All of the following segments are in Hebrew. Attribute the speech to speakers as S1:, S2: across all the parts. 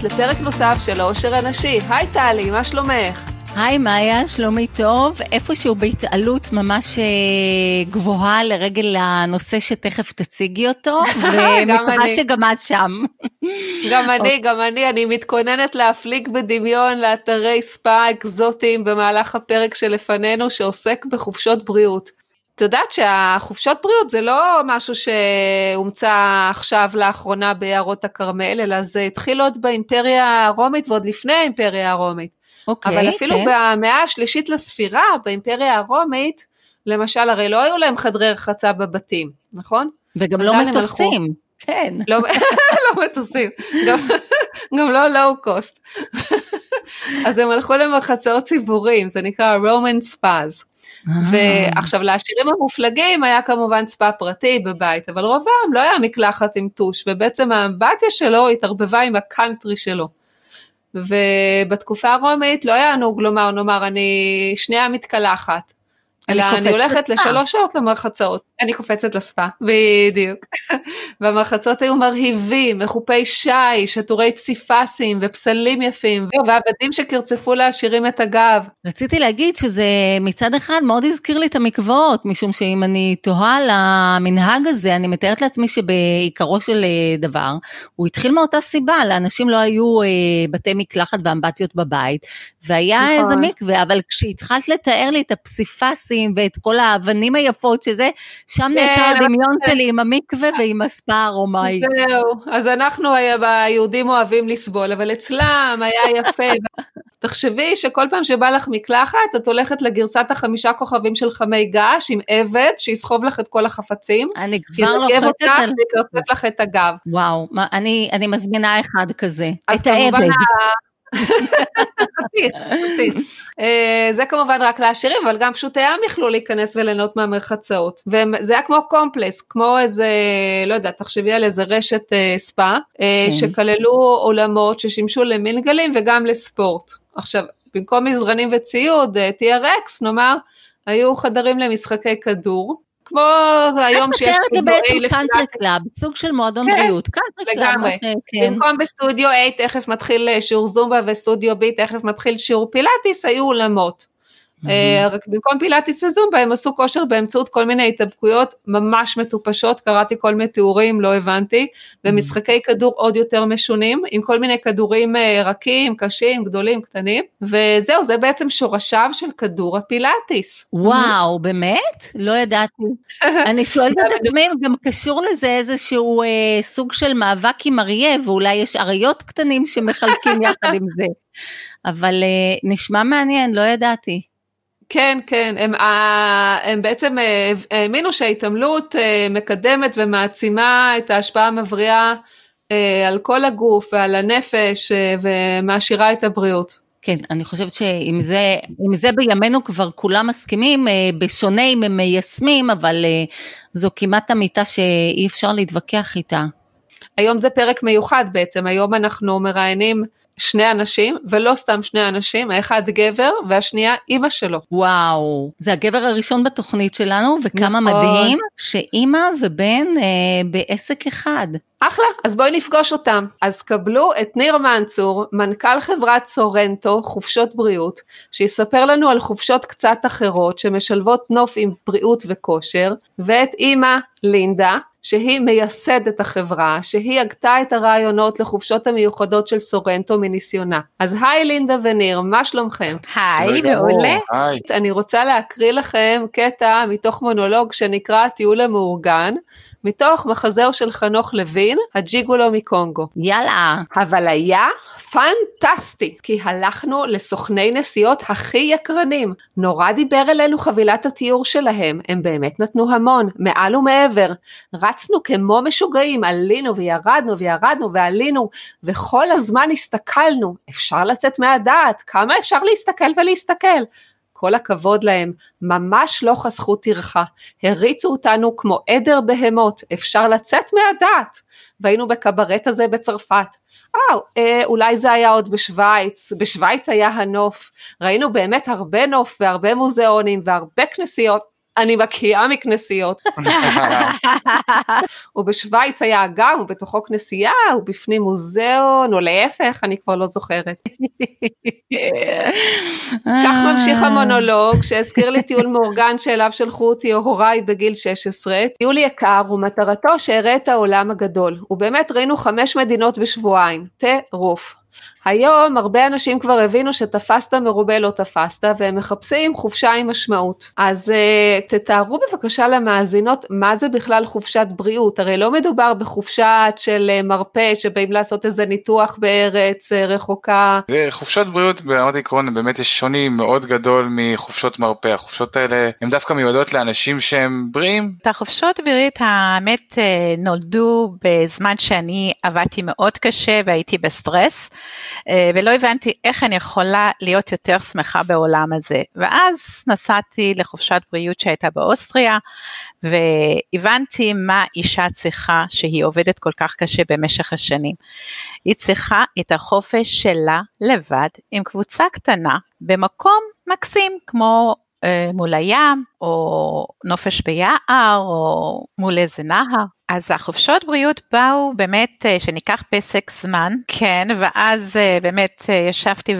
S1: הבאות לפרק נוסף של העושר הנשי. היי טלי, מה שלומך?
S2: היי מאיה, שלומי טוב, איפשהו בהתעלות ממש אה, גבוהה לרגל הנושא שתכף תציגי אותו, ומקווה שגם את שם.
S1: גם אני, גם אני, אני מתכוננת להפליג בדמיון לאתרי ספא אקזוטיים במהלך הפרק שלפנינו שעוסק בחופשות בריאות. את יודעת שהחופשות בריאות זה לא משהו שהומצא עכשיו לאחרונה ביערות הכרמל, אלא זה התחיל עוד באימפריה הרומית ועוד לפני האימפריה הרומית. אוקיי, אבל אפילו כן. במאה השלישית לספירה, באימפריה הרומית, למשל, הרי לא היו להם חדרי רחצה בבתים, נכון?
S2: וגם לא מטוסים. כן.
S1: לא, לא מטוסים, גם, גם לא לואו קוסט. אז הם הלכו למרחצאות ציבוריים, זה נקרא Roman Spas. אה. ועכשיו לעשירים המופלגים היה כמובן ספא פרטי בבית, אבל רובם לא היה מקלחת עם טוש, ובעצם האמבטיה שלו התערבבה עם הקאנטרי שלו. ובתקופה הרומית לא היה נהוג לומר, נאמר, אני שנייה מתקלחת. אלא אני, אני הולכת לספה. לשלוש שעות למרחצאות, אני קופצת לספה, בדיוק. והמרחצות היו מרהיבים, מחופי שיש, עטורי פסיפסים ופסלים יפים, ועבדים שקרצפו לעשירים את הגב.
S2: רציתי להגיד שזה מצד אחד מאוד הזכיר לי את המקוואות, משום שאם אני תוהה על המנהג הזה, אני מתארת לעצמי שבעיקרו של אה, דבר, הוא התחיל מאותה סיבה, לאנשים לא היו אה, בתי מקלחת ואמבטיות בבית, והיה נכון. איזה מקווה, אבל כשהתחלת לתאר לי את הפסיפסים, הפלסטים ואת כל האבנים היפות שזה, שם נעצר כן, הדמיון שלי עם המקווה ועם הספה הרומאי.
S1: זהו, אז אנחנו היהודים אוהבים לסבול, אבל אצלם היה יפה. תחשבי שכל פעם שבא לך מקלחת, את הולכת לגרסת החמישה כוכבים של חמי געש עם עבד שיסחוב לך את כל חפצים.
S2: אני כבר לוחצת
S1: על... כי אותך ויקרצף לך את הגב.
S2: וואו, מה, אני, אני מזמינה אחד כזה, את העבד.
S1: אה, זה כמובן רק לעשירים, אבל גם פשוטי העם יכלו להיכנס וליהנות מהמרחצאות. וזה היה כמו קומפלקס, כמו איזה, לא יודעת, תחשבי על איזה רשת אה, ספא, אה, כן. שכללו עולמות ששימשו למינגלים וגם לספורט. עכשיו, במקום מזרנים וציוד, TRX נאמר, היו חדרים למשחקי כדור, כמו היום שיש
S2: סטודיו A קאנטרי קלאב, סוג של מועדון כן, בריאות, קאנטרי קלאב. לגמרי,
S1: כן. במקום בסטודיו A תכף מתחיל שיעור זומבה וסטודיו B תכף מתחיל שיעור פילאטיס, היו אולמות. אה, רק במקום פילאטיס וזומבה הם עשו כושר באמצעות כל מיני התאבקויות ממש מטופשות, קראתי כל מיני תיאורים, לא הבנתי, ומשחקי כדור עוד יותר משונים, עם כל מיני כדורים אה, רכים, קשים, גדולים, קטנים, וזהו, זה בעצם שורשיו של כדור הפילאטיס.
S2: וואו, באמת? לא ידעתי. אני שואלת את עצמי אם גם קשור לזה איזשהו אה, סוג של מאבק עם אריה, ואולי יש אריות קטנים שמחלקים יחד עם זה. אבל אה, נשמע מעניין, לא ידעתי.
S1: כן, כן, הם, אה, הם בעצם אה, האמינו שההתעמלות אה, מקדמת ומעצימה את ההשפעה המבריאה על כל הגוף ועל הנפש ומעשירה את הבריאות.
S2: כן, אני חושבת שאם זה, זה בימינו כבר כולם מסכימים, בשונה אם הם מיישמים, אבל זו כמעט אמיתה שאי אפשר להתווכח איתה.
S1: היום זה פרק מיוחד בעצם, היום אנחנו מראיינים שני אנשים, ולא סתם שני אנשים, האחד גבר והשנייה אימא שלו.
S2: וואו, זה הגבר הראשון בתוכנית שלנו, וכמה נכון. מדהים שאימא ובן אה, בעסק אחד.
S1: אחלה, אז בואי נפגוש אותם. אז קבלו את ניר מנצור, מנכ"ל חברת סורנטו, חופשות בריאות, שיספר לנו על חופשות קצת אחרות שמשלבות נוף עם בריאות וכושר, ואת אימא לינדה, שהיא מייסדת החברה, שהיא הגתה את הרעיונות לחופשות המיוחדות של סורנטו מניסיונה. אז היי לינדה וניר, מה שלומכם?
S3: היי, מעולה.
S1: אני רוצה להקריא לכם קטע מתוך מונולוג שנקרא הטיול המאורגן, מתוך מחזהו של חנוך לוין, הג'יגולו מקונגו.
S2: יאללה.
S1: אבל היה פנטסטי, כי הלכנו לסוכני נסיעות הכי יקרנים. נורא דיבר אלינו חבילת התיאור שלהם, הם באמת נתנו המון, מעל ומעבר. רצנו כמו משוגעים, עלינו וירדנו וירדנו ועלינו, וכל הזמן הסתכלנו, אפשר לצאת מהדעת, כמה אפשר להסתכל ולהסתכל. כל הכבוד להם, ממש לא חסכו טרחה, הריצו אותנו כמו עדר בהמות, אפשר לצאת מהדעת. והיינו בקברט הזה בצרפת. אה, אה, אולי זה היה עוד בשוויץ, בשוויץ היה הנוף, ראינו באמת הרבה נוף והרבה מוזיאונים והרבה כנסיות, אני מקיאה מכנסיות. ובשוויץ היה אגם, ובתוכו כנסייה, ובפנים מוזיאון, או להפך, אני כבר לא זוכרת. כך ממשיך המונולוג, שהזכיר לי טיול מאורגן שאליו שלחו אותי הוריי בגיל 16. טיול יקר, ומטרתו שאראה את העולם הגדול. ובאמת ראינו חמש מדינות בשבועיים. טירוף. היום הרבה אנשים כבר הבינו שתפסת מרובה לא תפסת והם מחפשים חופשה עם משמעות. אז uh, תתארו בבקשה למאזינות מה זה בכלל חופשת בריאות, הרי לא מדובר בחופשת של uh, מרפא שבאים לעשות איזה ניתוח בארץ uh, רחוקה.
S3: חופשת בריאות ברמת עקרון באמת יש שוני מאוד גדול מחופשות מרפא, החופשות האלה הן דווקא מיועדות לאנשים שהם בריאים.
S4: את החופשות בריאות האמת נולדו בזמן שאני עבדתי מאוד קשה והייתי בסטרס. אה, ולא הבנתי איך אני יכולה להיות יותר שמחה בעולם הזה. ואז נסעתי לחופשת בריאות שהייתה באוסטריה, והבנתי מה אישה צריכה שהיא עובדת כל כך קשה במשך השנים. היא צריכה את החופש שלה לבד עם קבוצה קטנה במקום מקסים כמו מול הים, או נופש ביער, או מול איזה נהר. אז החופשות בריאות באו באמת אה, שניקח פסק זמן, כן, ואז אה, באמת ישבתי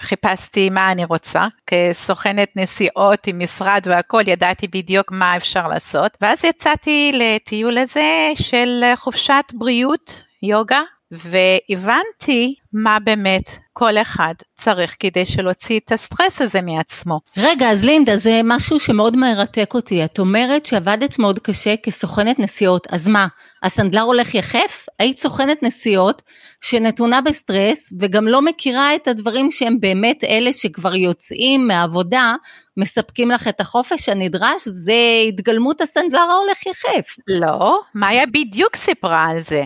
S4: וחיפשתי מה אני רוצה. כסוכנת נסיעות עם משרד והכל, ידעתי בדיוק מה אפשר לעשות. ואז יצאתי לטיול הזה של חופשת בריאות, יוגה, והבנתי מה באמת כל אחד צריך כדי שלהוציא את הסטרס הזה מעצמו.
S2: רגע, אז לינדה, זה משהו שמאוד מרתק אותי. את אומרת שעבדת מאוד קשה כסוכנת נסיעות, אז מה, הסנדלר הולך יחף? היית סוכנת נסיעות שנתונה בסטרס וגם לא מכירה את הדברים שהם באמת אלה שכבר יוצאים מהעבודה, מספקים לך את החופש הנדרש, זה התגלמות הסנדלר ההולך יחף.
S4: לא, מאיה בדיוק סיפרה על זה.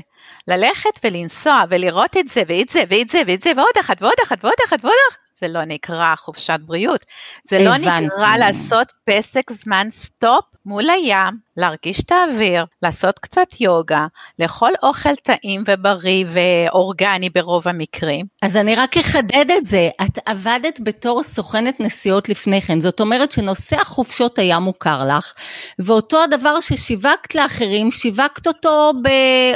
S4: ללכת ולנסוע ולראות את זה ואת זה ואת זה ואת זה ועוד אחת ועוד אחת ועוד אחת ועוד אחת, זה לא נקרא חופשת בריאות. זה לא נקרא לעשות פסק זמן סטופ מול הים, להרגיש את האוויר, לעשות קצת יוגה, לאכול אוכל טעים ובריא ואורגני ברוב המקרים.
S2: אז אני רק אחדד את זה, את עבדת בתור סוכנת נסיעות לפני כן, זאת אומרת שנושא החופשות היה מוכר לך, ואותו הדבר ששיווקת לאחרים, שיווקת אותו ב,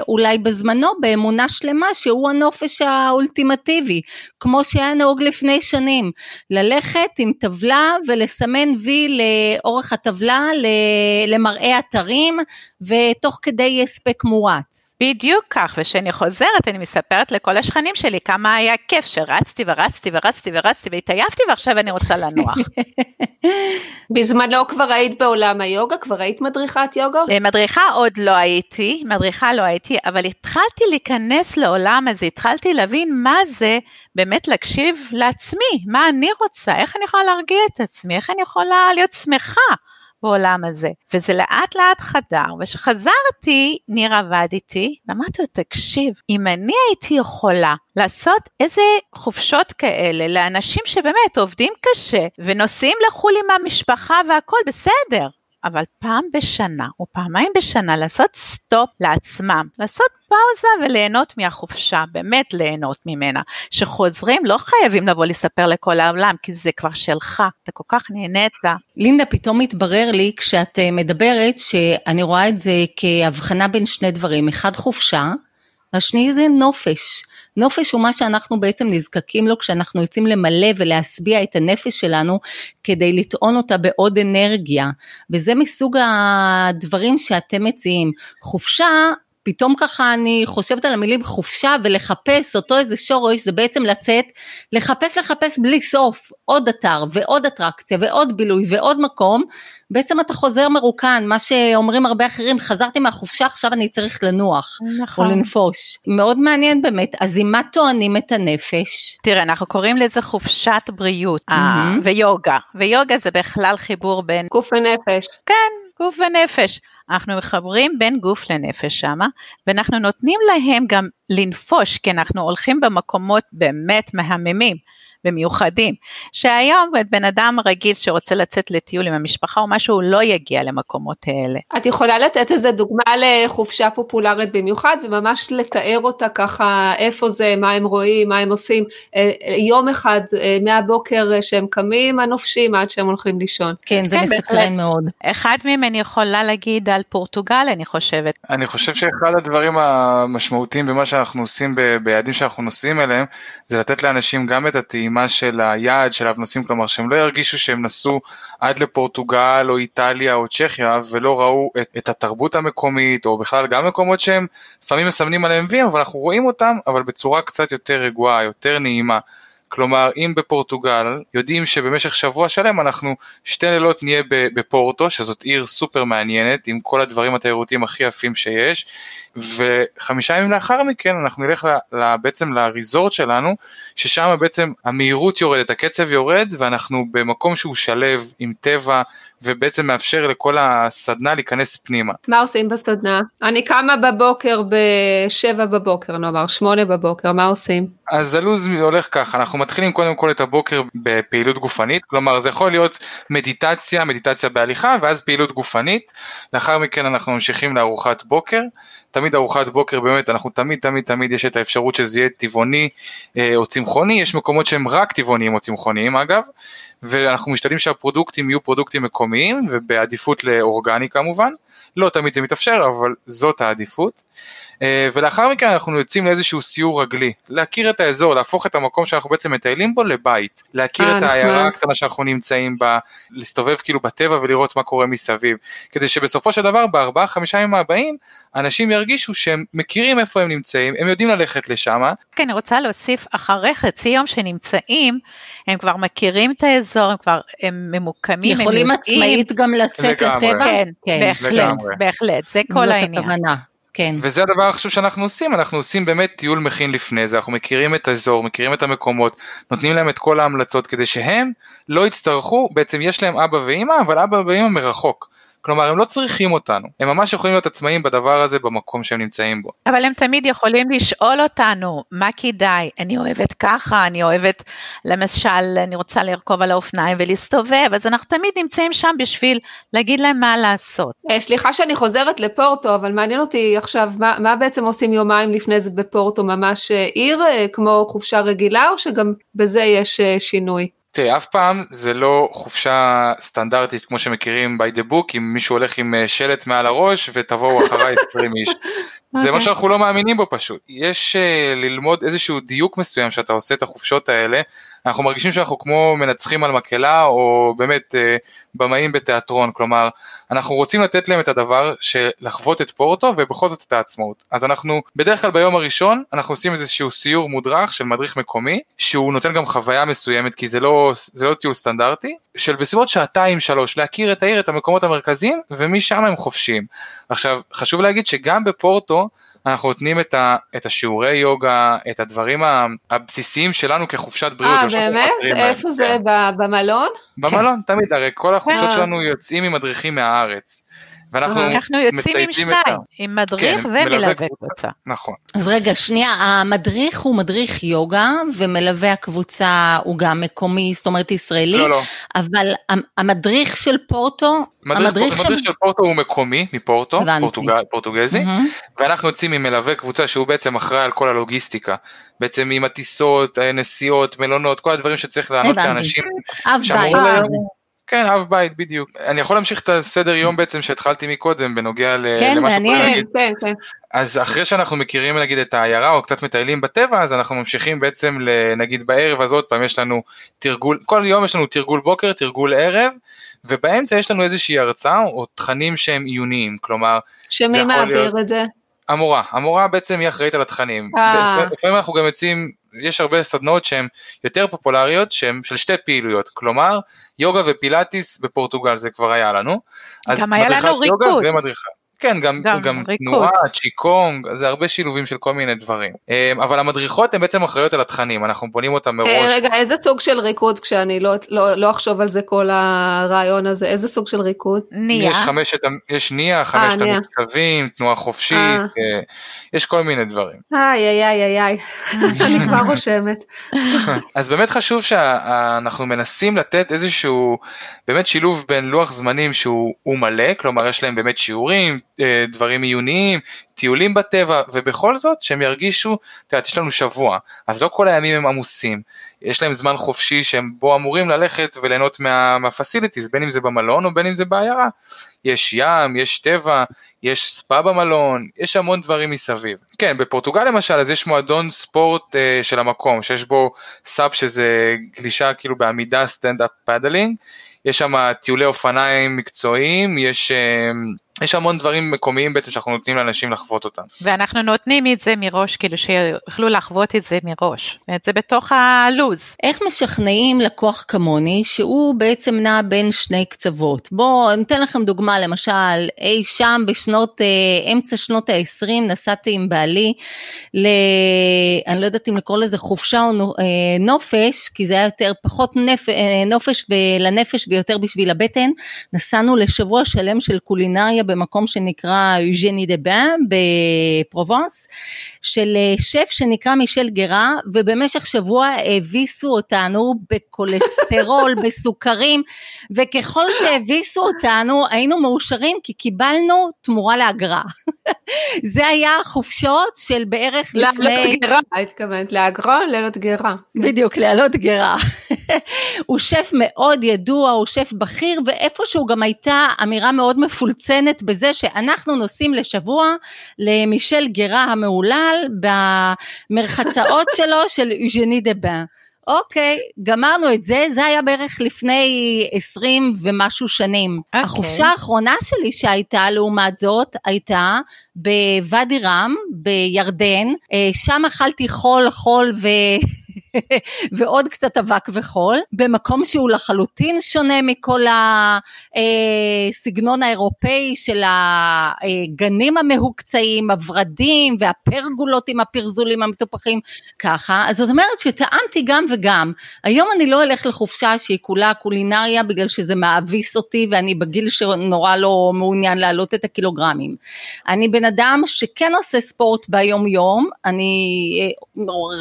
S2: אולי בזמנו באמונה שלמה שהוא הנופש האולטימטיבי, כמו שהיה נהוג לפני שנים, ללכת עם טבלה ולסמן וי לאורך הטבלה למראה אתרים ותוך כדי הספק מואץ.
S4: בדיוק כך, וכשאני חוזרת אני מספרת לכל השכנים שלי כמה היה כיף שרצתי ורצתי ורצתי ורצתי והתעייפתי ועכשיו אני רוצה לנוח.
S1: בזמנו כבר היית בעולם היוגה? כבר היית מדריכת יוגה?
S4: אה, מדריכה עוד לא הייתי, מדריכה לא הייתי, אבל התחלתי להיכנס לעולם הזה, התחלתי להבין מה זה באמת להקשיב לעצמי, מה אני רוצה, איך אני יכולה להרגיע את עצמי, איך אני יכולה להיות שמחה. בעולם הזה. וזה לאט לאט חדר, וכשחזרתי, ניר עבד איתי, ואמרתי לו, תקשיב, אם אני הייתי יכולה לעשות איזה חופשות כאלה לאנשים שבאמת עובדים קשה, ונוסעים לחו"ל עם המשפחה והכל בסדר, אבל פעם בשנה או פעמיים בשנה לעשות סטופ לעצמם, לעשות פאוזה וליהנות מהחופשה, באמת ליהנות ממנה. שחוזרים לא חייבים לבוא לספר לכל העולם, כי זה כבר שלך, אתה כל כך נהנית.
S2: לינדה, פתאום מתברר לי כשאת אה, מדברת שאני רואה את זה כהבחנה בין שני דברים, אחד חופשה, השני זה נופש. נופש הוא מה שאנחנו בעצם נזקקים לו כשאנחנו יוצאים למלא ולהשביע את הנפש שלנו כדי לטעון אותה בעוד אנרגיה. וזה מסוג הדברים שאתם מציעים. חופשה פתאום ככה אני חושבת על המילים חופשה ולחפש אותו איזה שורש זה בעצם לצאת לחפש לחפש בלי סוף עוד אתר ועוד אטרקציה ועוד בילוי ועוד מקום בעצם אתה חוזר מרוקן מה שאומרים הרבה אחרים חזרתי מהחופשה עכשיו אני צריך לנוח נכון. או לנפוש מאוד מעניין באמת אז עם מה טוענים את הנפש?
S4: תראה אנחנו קוראים לזה חופשת בריאות mm-hmm. ויוגה ויוגה זה בכלל חיבור בין
S1: גוף ונפש
S4: כן גוף ונפש. אנחנו מחברים בין גוף לנפש שמה, ואנחנו נותנים להם גם לנפוש, כי אנחנו הולכים במקומות באמת מהממים. ומיוחדים, שהיום בן אדם רגיל שרוצה לצאת לטיול עם המשפחה או משהו, הוא לא יגיע למקומות האלה.
S1: את יכולה לתת איזה דוגמה לחופשה פופולרית במיוחד וממש לתאר אותה ככה, איפה זה, מה הם רואים, מה הם עושים, אה, אה, יום אחד מהבוקר שהם קמים הנופשים עד שהם הולכים לישון.
S2: כן, זה כן, מסקרן מאוד.
S4: אחד מהם אני יכולה להגיד על פורטוגל, אני חושבת.
S3: אני חושב שאחד הדברים המשמעותיים במה שאנחנו עושים ביעדים שאנחנו נוסעים אליהם, זה לתת לאנשים גם את הטעימה של היעד שלו נוסעים, כלומר שהם לא ירגישו שהם נסעו עד לפורטוגל או איטליה או צ'כיה ולא ראו את, את התרבות המקומית, או בכלל גם מקומות שהם לפעמים מסמנים עליהם וי, אבל אנחנו רואים אותם, אבל בצורה קצת יותר רגועה, יותר נעימה. כלומר, אם בפורטוגל יודעים שבמשך שבוע שלם אנחנו שתי לילות נהיה בפורטו, שזאת עיר סופר מעניינת, עם כל הדברים התיירותיים הכי יפים שיש, וחמישה ימים לאחר מכן אנחנו נלך ל, בעצם לריזורט שלנו, ששם בעצם המהירות יורדת, הקצב יורד, ואנחנו במקום שהוא שלב עם טבע, ובעצם מאפשר לכל הסדנה להיכנס פנימה.
S1: מה עושים בסדנה? אני קמה בבוקר בשבע בבוקר נאמר, שמונה בבוקר, מה עושים?
S3: אז הלו"ז הולך ככה, אנחנו מתחילים קודם כל את הבוקר בפעילות גופנית, כלומר זה יכול להיות מדיטציה, מדיטציה בהליכה ואז פעילות גופנית, לאחר מכן אנחנו ממשיכים לארוחת בוקר, תמיד ארוחת בוקר באמת, אנחנו תמיד תמיד תמיד יש את האפשרות שזה יהיה טבעוני אה, או צמחוני, יש מקומות שהם רק טבעוניים או צמחוניים אגב, ואנחנו משתדלים שהפרודוקטים יהיו פרודוקטים מקומיים ובעדיפות לאורגני כמובן, לא תמיד זה מתאפשר אבל זאת העדיפות. אה, ולאחר מכן אנחנו יוצאים לאיזשהו סיור רגלי, להכיר את האזור, להפוך את המקום שאנחנו בעצם מטיילים בו לבית, להכיר אה, את העיירה הקטנה שאנחנו נמצאים בה, להסתובב כאילו בטבע ולראות מה קורה מסביב, כדי שבסופו של דבר בארבעה חמישה ימים הבאים אנשים ירגישו שהם מכירים איפה הם נמצאים, הם יודעים ללכת לשם.
S4: כן, אני רוצה להוסיף, אחרי חצי יום שנמצאים, הם כבר מכירים את האזור, הם כבר הם ממוקמים,
S2: הם יכולים עצמאית גם לצאת לטבע?
S4: כן, כן, בהחלט, בהחלט, זה כל העניין. הכוונה.
S3: כן. וזה הדבר החשוב שאנחנו עושים, אנחנו עושים באמת טיול מכין לפני זה, אנחנו מכירים את האזור, מכירים את המקומות, נותנים להם את כל ההמלצות כדי שהם לא יצטרכו, בעצם יש להם אבא ואימא, אבל אבא ואימא מרחוק. כלומר הם לא צריכים אותנו, הם ממש יכולים להיות עצמאים בדבר הזה במקום שהם נמצאים בו.
S4: אבל הם תמיד יכולים לשאול אותנו מה כדאי, אני אוהבת ככה, אני אוהבת למשל, אני רוצה לרכוב על האופניים ולהסתובב, אז אנחנו תמיד נמצאים שם בשביל להגיד להם מה לעשות.
S1: אה, סליחה שאני חוזרת לפורטו, אבל מעניין אותי עכשיו, מה, מה בעצם עושים יומיים לפני זה בפורטו, ממש אה, עיר אה, כמו חופשה רגילה, או שגם בזה יש שינוי?
S3: תראה, אף פעם זה לא חופשה סטנדרטית כמו שמכירים by the book, אם מישהו הולך עם אה, שלט מעל הראש ותבואו אחריי 20 איש. זה מה אוקיי. שאנחנו לא מאמינים בו פשוט. יש uh, ללמוד איזשהו דיוק מסוים שאתה עושה את החופשות האלה, אנחנו מרגישים שאנחנו כמו מנצחים על מקהלה או באמת uh, במאים בתיאטרון, כלומר אנחנו רוצים לתת להם את הדבר של לחוות את פורטו ובכל זאת את העצמאות. אז אנחנו בדרך כלל ביום הראשון אנחנו עושים איזשהו סיור מודרך של מדריך מקומי שהוא נותן גם חוויה מסוימת כי זה לא, זה לא טיול סטנדרטי, של בסביבות שעתיים שלוש להכיר את העיר, את המקומות המרכזיים ומשם הם חופשיים. עכשיו חשוב להגיד שגם בפורטו אנחנו נותנים את, ה, את השיעורי יוגה, את הדברים הבסיסיים שלנו כחופשת בריאות.
S1: אה, באמת? איפה זה? כן. במלון?
S3: במלון, תמיד, הרי כל החופשות כן. שלנו יוצאים עם מדריכים מהארץ.
S4: ואנחנו אנחנו יוצאים עם שניים, עם מדריך כן, ומלווה קבוצה.
S3: נכון.
S2: אז רגע, שנייה, המדריך הוא מדריך יוגה, ומלווה הקבוצה הוא גם מקומי, זאת אומרת ישראלי, לא, לא. אבל המדריך של פורטו,
S3: מדריך, המדריך של... של פורטו הוא מקומי, מפורטו, פורטוגל, פורטוגזי, mm-hmm. ואנחנו יוצאים עם מלווה קבוצה שהוא בעצם אחראי על כל הלוגיסטיקה, בעצם עם הטיסות, נסיעות, מלונות, כל הדברים שצריך לענות לאנשים.
S2: אב בית.
S3: כן, אב בית, בדיוק. אני יכול להמשיך את הסדר יום בעצם שהתחלתי מקודם בנוגע
S2: כן, למה שקורה
S1: להגיד. כן, כן.
S3: אז אחרי שאנחנו מכירים נגיד את העיירה או קצת מטיילים בטבע, אז אנחנו ממשיכים בעצם נגיד בערב אז עוד פעם יש לנו תרגול, כל יום יש לנו תרגול בוקר, תרגול ערב, ובאמצע יש לנו איזושהי הרצאה או תכנים שהם עיוניים, כלומר...
S1: שמי מעביר להיות... את זה?
S3: המורה, המורה בעצם היא אחראית על התכנים. אה. לפעמים אנחנו גם יוצאים יש הרבה סדנאות שהן יותר פופולריות שהן של שתי פעילויות כלומר יוגה ופילאטיס בפורטוגל זה כבר היה לנו.
S4: גם היה לנו ריקוד.
S3: כן, גם,
S4: גם
S3: גם. תנועה, צ'יקונג, זה הרבה שילובים של כל מיני דברים. אה, אבל המדריכות הן בעצם אחראיות על התכנים, אנחנו בונים אותם מראש.
S1: אה, רגע, איזה סוג של ריקוד כשאני לא, לא, לא אחשוב על זה כל הרעיון הזה, איזה סוג של ריקוד?
S4: ניה.
S3: יש חמשת, המ- יש נייה, חמשת. המקצבים, תנועה חופשית,
S1: אה.
S3: אה, יש כל מיני דברים.
S1: איי איי איי איי אני כבר רושמת.
S3: אז באמת חשוב שאנחנו מנסים לתת איזשהו באמת שילוב בין לוח זמנים שהוא הוא מלא, כלומר יש להם באמת שיעורים, אה, דברים עיוניים, טיולים בטבע, ובכל זאת שהם ירגישו, את יודעת, יש לנו שבוע, אז לא כל הימים הם עמוסים, יש להם זמן חופשי שהם בו אמורים ללכת וליהנות מה- מהפסיליטיז, בין אם זה במלון או בין אם זה בעיירה. יש ים, יש טבע, יש ספא במלון, יש המון דברים מסביב. כן, בפורטוגל למשל, אז יש מועדון ספורט אה, של המקום, שיש בו SUP שזה גלישה כאילו בעמידה stand up paddling, יש שם טיולי אופניים מקצועיים, יש, אה, יש המון דברים מקומיים בעצם שאנחנו נותנים לאנשים לחוות אותם.
S4: ואנחנו נותנים את זה מראש, כאילו שיוכלו לחוות את זה מראש. את זה בתוך הלוז.
S2: איך משכנעים לקוח כמוני שהוא בעצם נע בין שני קצוות? בואו ניתן לכם דוגמה, למשל אי שם בשנות, אה, אמצע שנות ה-20 נסעתי עם בעלי ל... אני לא יודעת אם לקרוא לזה חופשה או אה, נופש, כי זה היה יותר פחות נפ... אה, נופש לנפש ויותר בשביל הבטן. נסענו לשבוע שלם של קולינריה במקום שנקרא יוז'ני דה בן בפרובנס, של אה, שף שנקרא מישל גרה, ובמשך שבוע הביסו אותנו בכולסטרול, בסוכרים, וככל שהביסו אותנו היינו מאושרים כי קיבלנו תמורה לאגרה. זה היה חופשות של בערך
S1: לעלות
S2: לפני...
S1: גרה, התכוונת, לאגרה, לעלות גרה.
S2: בדיוק, להעלות גרה. הוא שף מאוד ידוע, הוא שף בכיר, ואיפשהו גם הייתה אמירה מאוד מפולצנת בזה שאנחנו נוסעים לשבוע למישל גרה המהולל במרחצאות שלו של יוז'ני דה בן. אוקיי, גמרנו את זה, זה היה בערך לפני 20 ומשהו שנים.
S4: אוקיי.
S2: החופשה האחרונה שלי שהייתה, לעומת זאת, הייתה בוואדי רם, בירדן, אה, שם אכלתי חול, חול ו... ועוד קצת אבק וחול, במקום שהוא לחלוטין שונה מכל הסגנון האירופאי של הגנים המהוקצעים, הורדים והפרגולות עם הפרזולים המטופחים, ככה, אז זאת אומרת שטעמתי גם וגם. היום אני לא אלך לחופשה שהיא כולה קולינריה בגלל שזה מאביס אותי ואני בגיל שנורא לא מעוניין להעלות את הקילוגרמים. אני בן אדם שכן עושה ספורט ביום יום, אני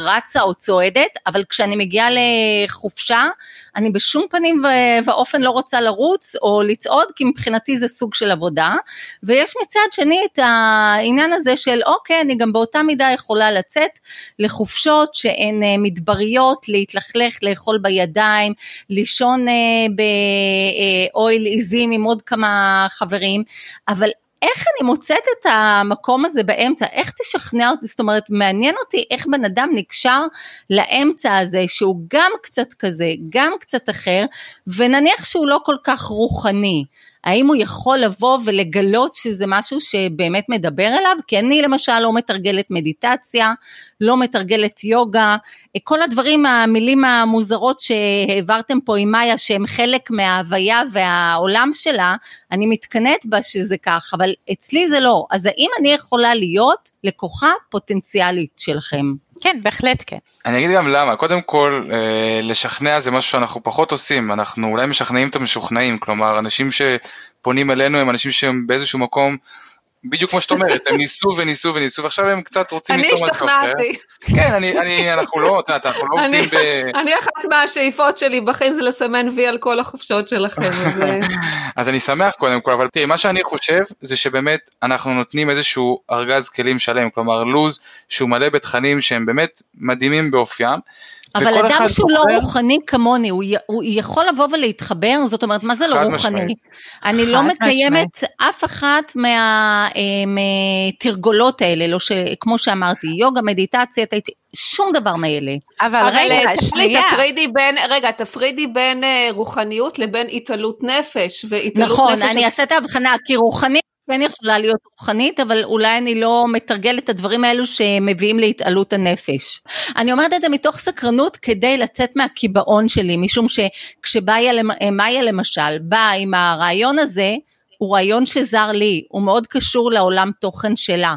S2: רצה או צועדת, אבל כשאני מגיעה לחופשה, אני בשום פנים ואופן לא רוצה לרוץ או לצעוד, כי מבחינתי זה סוג של עבודה, ויש מצד שני את העניין הזה של אוקיי, אני גם באותה מידה יכולה לצאת לחופשות שהן אה, מדבריות, להתלכלך, לאכול בידיים, לישון אה, באוהל עיזים עם עוד כמה חברים, אבל איך אני מוצאת את המקום הזה באמצע? איך תשכנע אותי? זאת אומרת, מעניין אותי איך בן אדם נקשר לאמצע הזה, שהוא גם קצת כזה, גם קצת אחר, ונניח שהוא לא כל כך רוחני. האם הוא יכול לבוא ולגלות שזה משהו שבאמת מדבר אליו? כי אני למשל לא מתרגלת מדיטציה, לא מתרגלת יוגה, כל הדברים, המילים המוזרות שהעברתם פה עם מאיה, שהם חלק מההוויה והעולם שלה, אני מתקנאת בה שזה כך, אבל אצלי זה לא. אז האם אני יכולה להיות לקוחה פוטנציאלית שלכם?
S4: כן, בהחלט כן.
S3: אני אגיד גם למה, קודם כל אה, לשכנע זה משהו שאנחנו פחות עושים, אנחנו אולי משכנעים את המשוכנעים, כלומר אנשים שפונים אלינו הם אנשים שהם באיזשהו מקום, בדיוק כמו שאת אומרת, הם ניסו וניסו וניסו ועכשיו הם קצת רוצים
S1: אני
S3: לטעום משהו אחר.
S1: השתכנעתי.
S3: כן, אני, אני, אנחנו לא, את יודעת, אנחנו לא
S1: אני-
S3: עובדים ב...
S1: אני אחת מהשאיפות שלי בחיים זה לסמן וי על כל החופשות שלכם. אה,
S3: אז אני שמח קודם כל, אבל תראי, מה שאני חושב זה שבאמת אנחנו נותנים איזשהו ארגז כלים שלם, כלומר לוז שהוא מלא בתכנים שהם באמת מדהימים באופיים.
S2: אבל אדם שהוא לא
S3: בוחר-
S2: רוחני כמוני, הוא, י- הוא יכול לבוא ולהתחבר? זאת אומרת, מה זה לא רוחני?
S3: משמעית.
S2: אני לא מקיימת אף אחת מה- אה, מהתרגולות האלה, לא ש... כמו שאמרתי, יוגה, מדיטציה, שום דבר מאלה.
S4: אבל
S1: אבל
S4: רגע,
S1: תפרידי,
S4: שנייה.
S1: תפרידי בין, רגע, תפרידי בין אה, רוחניות לבין התעלות נפש, והתעלות
S2: נכון,
S1: נפש...
S2: אני אעשה את ההבחנה, כי רוחנית כן יכולה להיות רוחנית, אבל אולי אני לא מתרגלת את הדברים האלו שמביאים להתעלות הנפש. אני אומרת את זה מתוך סקרנות כדי לצאת מהקיבעון שלי, משום שכשבאיה למ- מאיה למשל באה עם הרעיון הזה, הוא רעיון שזר לי, הוא מאוד קשור לעולם תוכן שלה.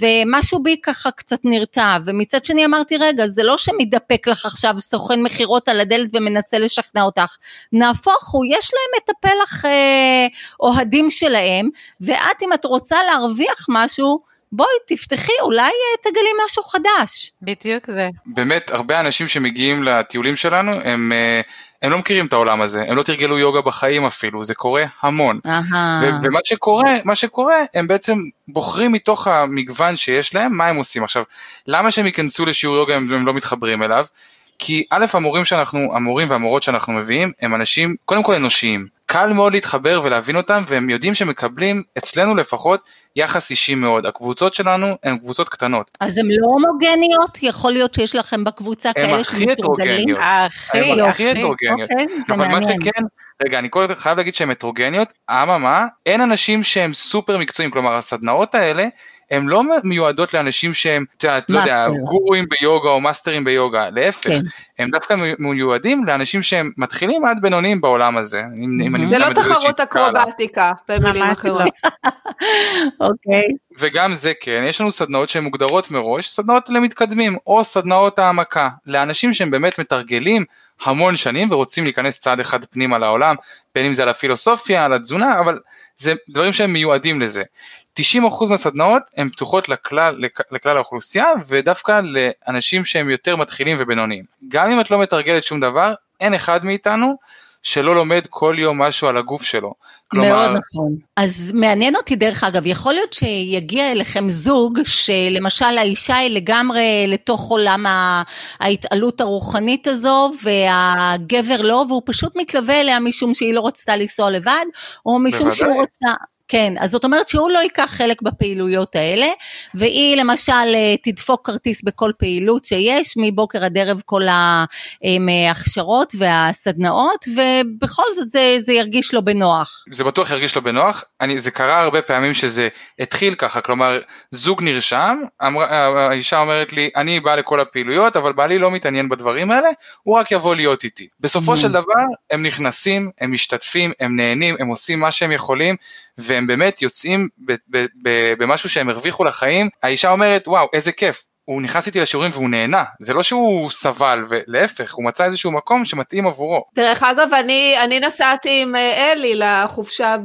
S2: ומשהו בי ככה קצת נרתע, ומצד שני אמרתי רגע זה לא שמתדפק לך עכשיו סוכן מכירות על הדלת ומנסה לשכנע אותך, נהפוך הוא, יש להם את הפלח אה, אוהדים שלהם, ואת אם את רוצה להרוויח משהו, בואי תפתחי, אולי אה, תגלי משהו חדש.
S4: בדיוק זה.
S3: באמת, הרבה אנשים שמגיעים לטיולים שלנו, הם, אה, הם לא מכירים את העולם הזה, הם לא תרגלו יוגה בחיים אפילו, זה קורה המון. ו- ומה שקורה, מה שקורה, הם בעצם בוחרים מתוך המגוון שיש להם, מה הם עושים. עכשיו, למה שהם ייכנסו לשיעור יוגה אם הם לא מתחברים אליו? כי א', המורים שאנחנו, המורים והמורות שאנחנו מביאים, הם אנשים, קודם כל אנושיים. קל מאוד להתחבר ולהבין אותם, והם יודעים שמקבלים, אצלנו לפחות, יחס אישי מאוד. הקבוצות שלנו הן קבוצות קטנות.
S2: אז הן לא הומוגניות? יכול להיות שיש לכם בקבוצה כאלה
S3: שמתורגלים? הן הכי הטרוגניות.
S2: אוקיי, זה מעניין.
S3: אבל מה שכן, רגע, אני קודם חייב להגיד שהן הטרוגניות, אממה, אין אנשים שהם סופר מקצועיים, כלומר הסדנאות האלה, הן לא מיועדות לאנשים שהם, את יודעת, לא יודע, גורואים ביוגה או מאסטרים ביוגה, להפך, כן. הם דווקא מיועדים לאנשים שהם מתחילים עד בינוניים בעולם הזה.
S1: זה לא תחרות אקרובטיקה, במילים אחרות.
S2: אוקיי.
S3: וגם זה כן, יש לנו סדנאות שהן מוגדרות מראש, סדנאות למתקדמים, או סדנאות העמקה, לאנשים שהם באמת מתרגלים המון שנים ורוצים להיכנס צעד אחד פנימה לעולם, בין אם זה על הפילוסופיה, על התזונה, אבל זה דברים שהם מיועדים לזה. 90% מהסדנאות הן פתוחות לכלל, לכלל האוכלוסייה ודווקא לאנשים שהם יותר מתחילים ובינוניים. גם אם את לא מתרגלת שום דבר, אין אחד מאיתנו שלא לומד כל יום משהו על הגוף שלו.
S2: כלומר... מאוד נכון. אז מעניין אותי דרך אגב, יכול להיות שיגיע אליכם זוג שלמשל האישה היא לגמרי לתוך עולם ההתעלות הרוחנית הזו והגבר לא והוא פשוט מתלווה אליה משום שהיא לא רצתה לנסוע לבד או משום בוודאי. שהוא רוצה, כן, אז זאת אומרת שהוא לא ייקח חלק בפעילויות האלה, והיא למשל אה, תדפוק כרטיס בכל פעילות שיש, מבוקר עד ערב כל ההכשרות והסדנאות, ובכל זאת זה, זה ירגיש לו בנוח.
S3: זה בטוח ירגיש לו בנוח, אני, זה קרה הרבה פעמים שזה התחיל ככה, כלומר זוג נרשם, אמר, האישה אומרת לי, אני באה לכל הפעילויות, אבל בעלי לא מתעניין בדברים האלה, הוא רק יבוא להיות איתי. בסופו mm. של דבר הם נכנסים, הם משתתפים, הם נהנים, הם עושים מה שהם יכולים, והם באמת יוצאים במשהו שהם הרוויחו לחיים, האישה אומרת וואו איזה כיף, הוא נכנס איתי לשיעורים והוא נהנה, זה לא שהוא סבל, ולהפך, הוא מצא איזשהו מקום שמתאים עבורו.
S1: דרך אגב, אני, אני נסעתי עם אה, אלי לחופשה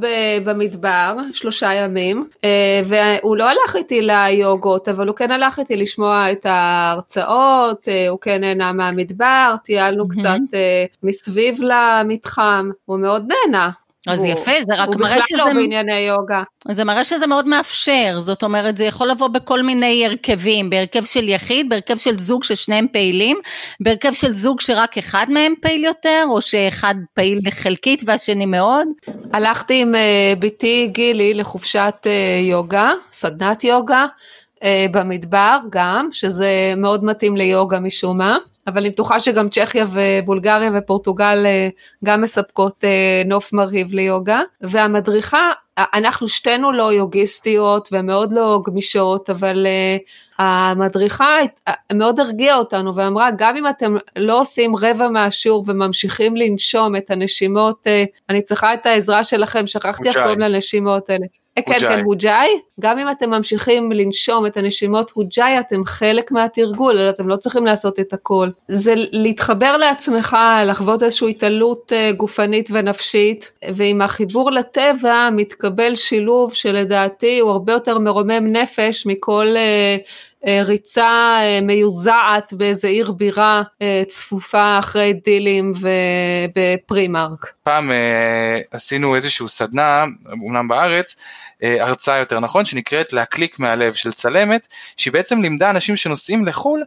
S1: במדבר, שלושה ימים, אה, והוא לא הלך איתי ליוגות, אבל הוא כן הלך איתי לשמוע את ההרצאות, אה, הוא כן נהנה מהמדבר, טיילנו mm-hmm. קצת מסביב למתחם, הוא מאוד נהנה.
S2: אז הוא, יפה, זה רק מראה שזה... הוא
S1: בכלל לא בענייני יוגה.
S2: זה מראה שזה מאוד מאפשר, זאת אומרת, זה יכול לבוא בכל מיני הרכבים, בהרכב של יחיד, בהרכב של זוג ששניהם פעילים, בהרכב של זוג שרק אחד מהם פעיל יותר, או שאחד פעיל חלקית והשני מאוד.
S1: הלכתי עם uh, בתי גילי לחופשת uh, יוגה, סדנת יוגה, uh, במדבר גם, שזה מאוד מתאים ליוגה משום מה. אבל אני בטוחה שגם צ'כיה ובולגריה ופורטוגל אה, גם מספקות אה, נוף מרהיב ליוגה, והמדריכה, אנחנו שתינו לא יוגיסטיות ומאוד לא גמישות, אבל uh, המדריכה מאוד הרגיעה אותנו ואמרה, גם אם אתם לא עושים רבע מהשיעור וממשיכים לנשום את הנשימות, אני צריכה את העזרה שלכם, שכחתי איך קוראים לנשימות האלה. כן, כן, הוג'אי. גם אם אתם ממשיכים לנשום את הנשימות הוג'אי, אתם חלק מהתרגול, אתם לא צריכים לעשות את הכל. זה להתחבר לעצמך, לחוות איזושהי התעלות uh, גופנית ונפשית, ועם החיבור לטבע מתקבל שילוב שלדעתי הוא הרבה יותר מרומם נפש מכל uh, ריצה uh, מיוזעת באיזה עיר בירה uh, צפופה אחרי דילים ובפרימארק.
S3: פעם עשינו איזשהו סדנה, אומנם בארץ, אה, הרצאה יותר נכון, שנקראת להקליק מהלב של צלמת, שהיא בעצם לימדה אנשים שנוסעים לחו"ל,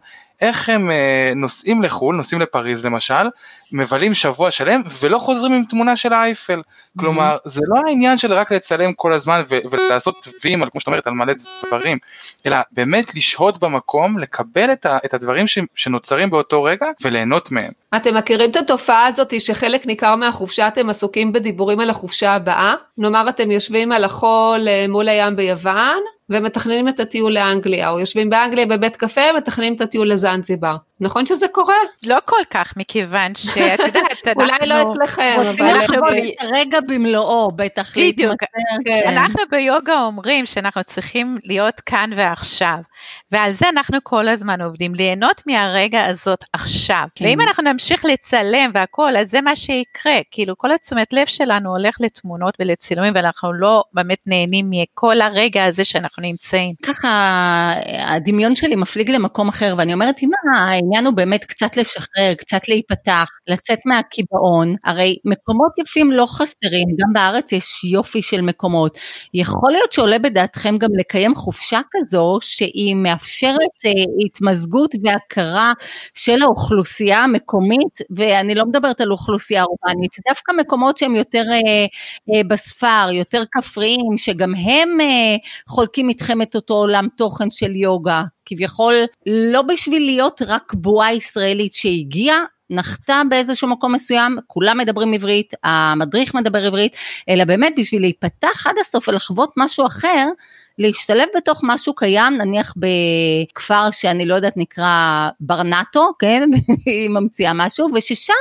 S3: איך הם אה, נוסעים לחו"ל, נוסעים לפריז למשל, מבלים שבוע שלם ולא חוזרים עם תמונה של האייפל. כלומר, זה לא העניין של רק לצלם כל הזמן ולעשות ויים, כמו שאת אומרת, על מלא דברים, אלא באמת לשהות במקום, לקבל את, את הדברים שנוצרים באותו רגע וליהנות מהם.
S1: אתם מכירים את התופעה הזאת שחלק ניכר מהחופשה אתם עסוקים בדיבורים על החופשה הבאה? נאמר אתם יושבים על החול אה, מול הים ביוון, ומתכננים את הטיול לאנגליה, או יושבים באנגליה בבית קפה, מתכננים את הטיול לזנזיבר. נכון שזה קורה?
S4: לא כל כך, מכיוון שאת יודעת, אנחנו...
S1: אולי לא אצלכם,
S2: רוצים לחוות את הרגע במלואו, בטח
S4: בדיוק.
S2: להתמסר.
S1: כן.
S4: אנחנו ביוגה אומרים שאנחנו צריכים להיות כאן ועכשיו, ועל זה אנחנו כל הזמן עובדים, ליהנות מהרגע הזאת עכשיו.
S2: כן.
S4: ואם אנחנו נמשיך לצלם והכל, אז זה מה שיקרה. כאילו, כל התשומת לב שלנו הולך לתמונות ולצילומים, ואנחנו לא באמת נהנים מכל הרגע הזה שאנחנו נמצאים.
S2: ככה הדמיון שלי מפליג למקום אחר ואני אומרת אם העניין הוא באמת קצת לשחרר, קצת להיפתח, לצאת מהקיבעון, הרי מקומות יפים לא חסרים, גם בארץ יש יופי של מקומות. יכול להיות שעולה בדעתכם גם לקיים חופשה כזו שהיא מאפשרת אה, התמזגות והכרה של האוכלוסייה המקומית ואני לא מדברת על אוכלוסייה אורבנית, דווקא מקומות שהם יותר אה, אה, בספר, יותר כפריים, שגם הם אה, חולקים איתכם את אותו עולם תוכן של יוגה, כביכול לא בשביל להיות רק בועה ישראלית שהגיעה, נחתה באיזשהו מקום מסוים, כולם מדברים עברית, המדריך מדבר עברית, אלא באמת בשביל להיפתח עד הסוף ולחוות משהו אחר, להשתלב בתוך משהו קיים, נניח בכפר שאני לא יודעת נקרא ברנטו, כן, היא ממציאה משהו, וששם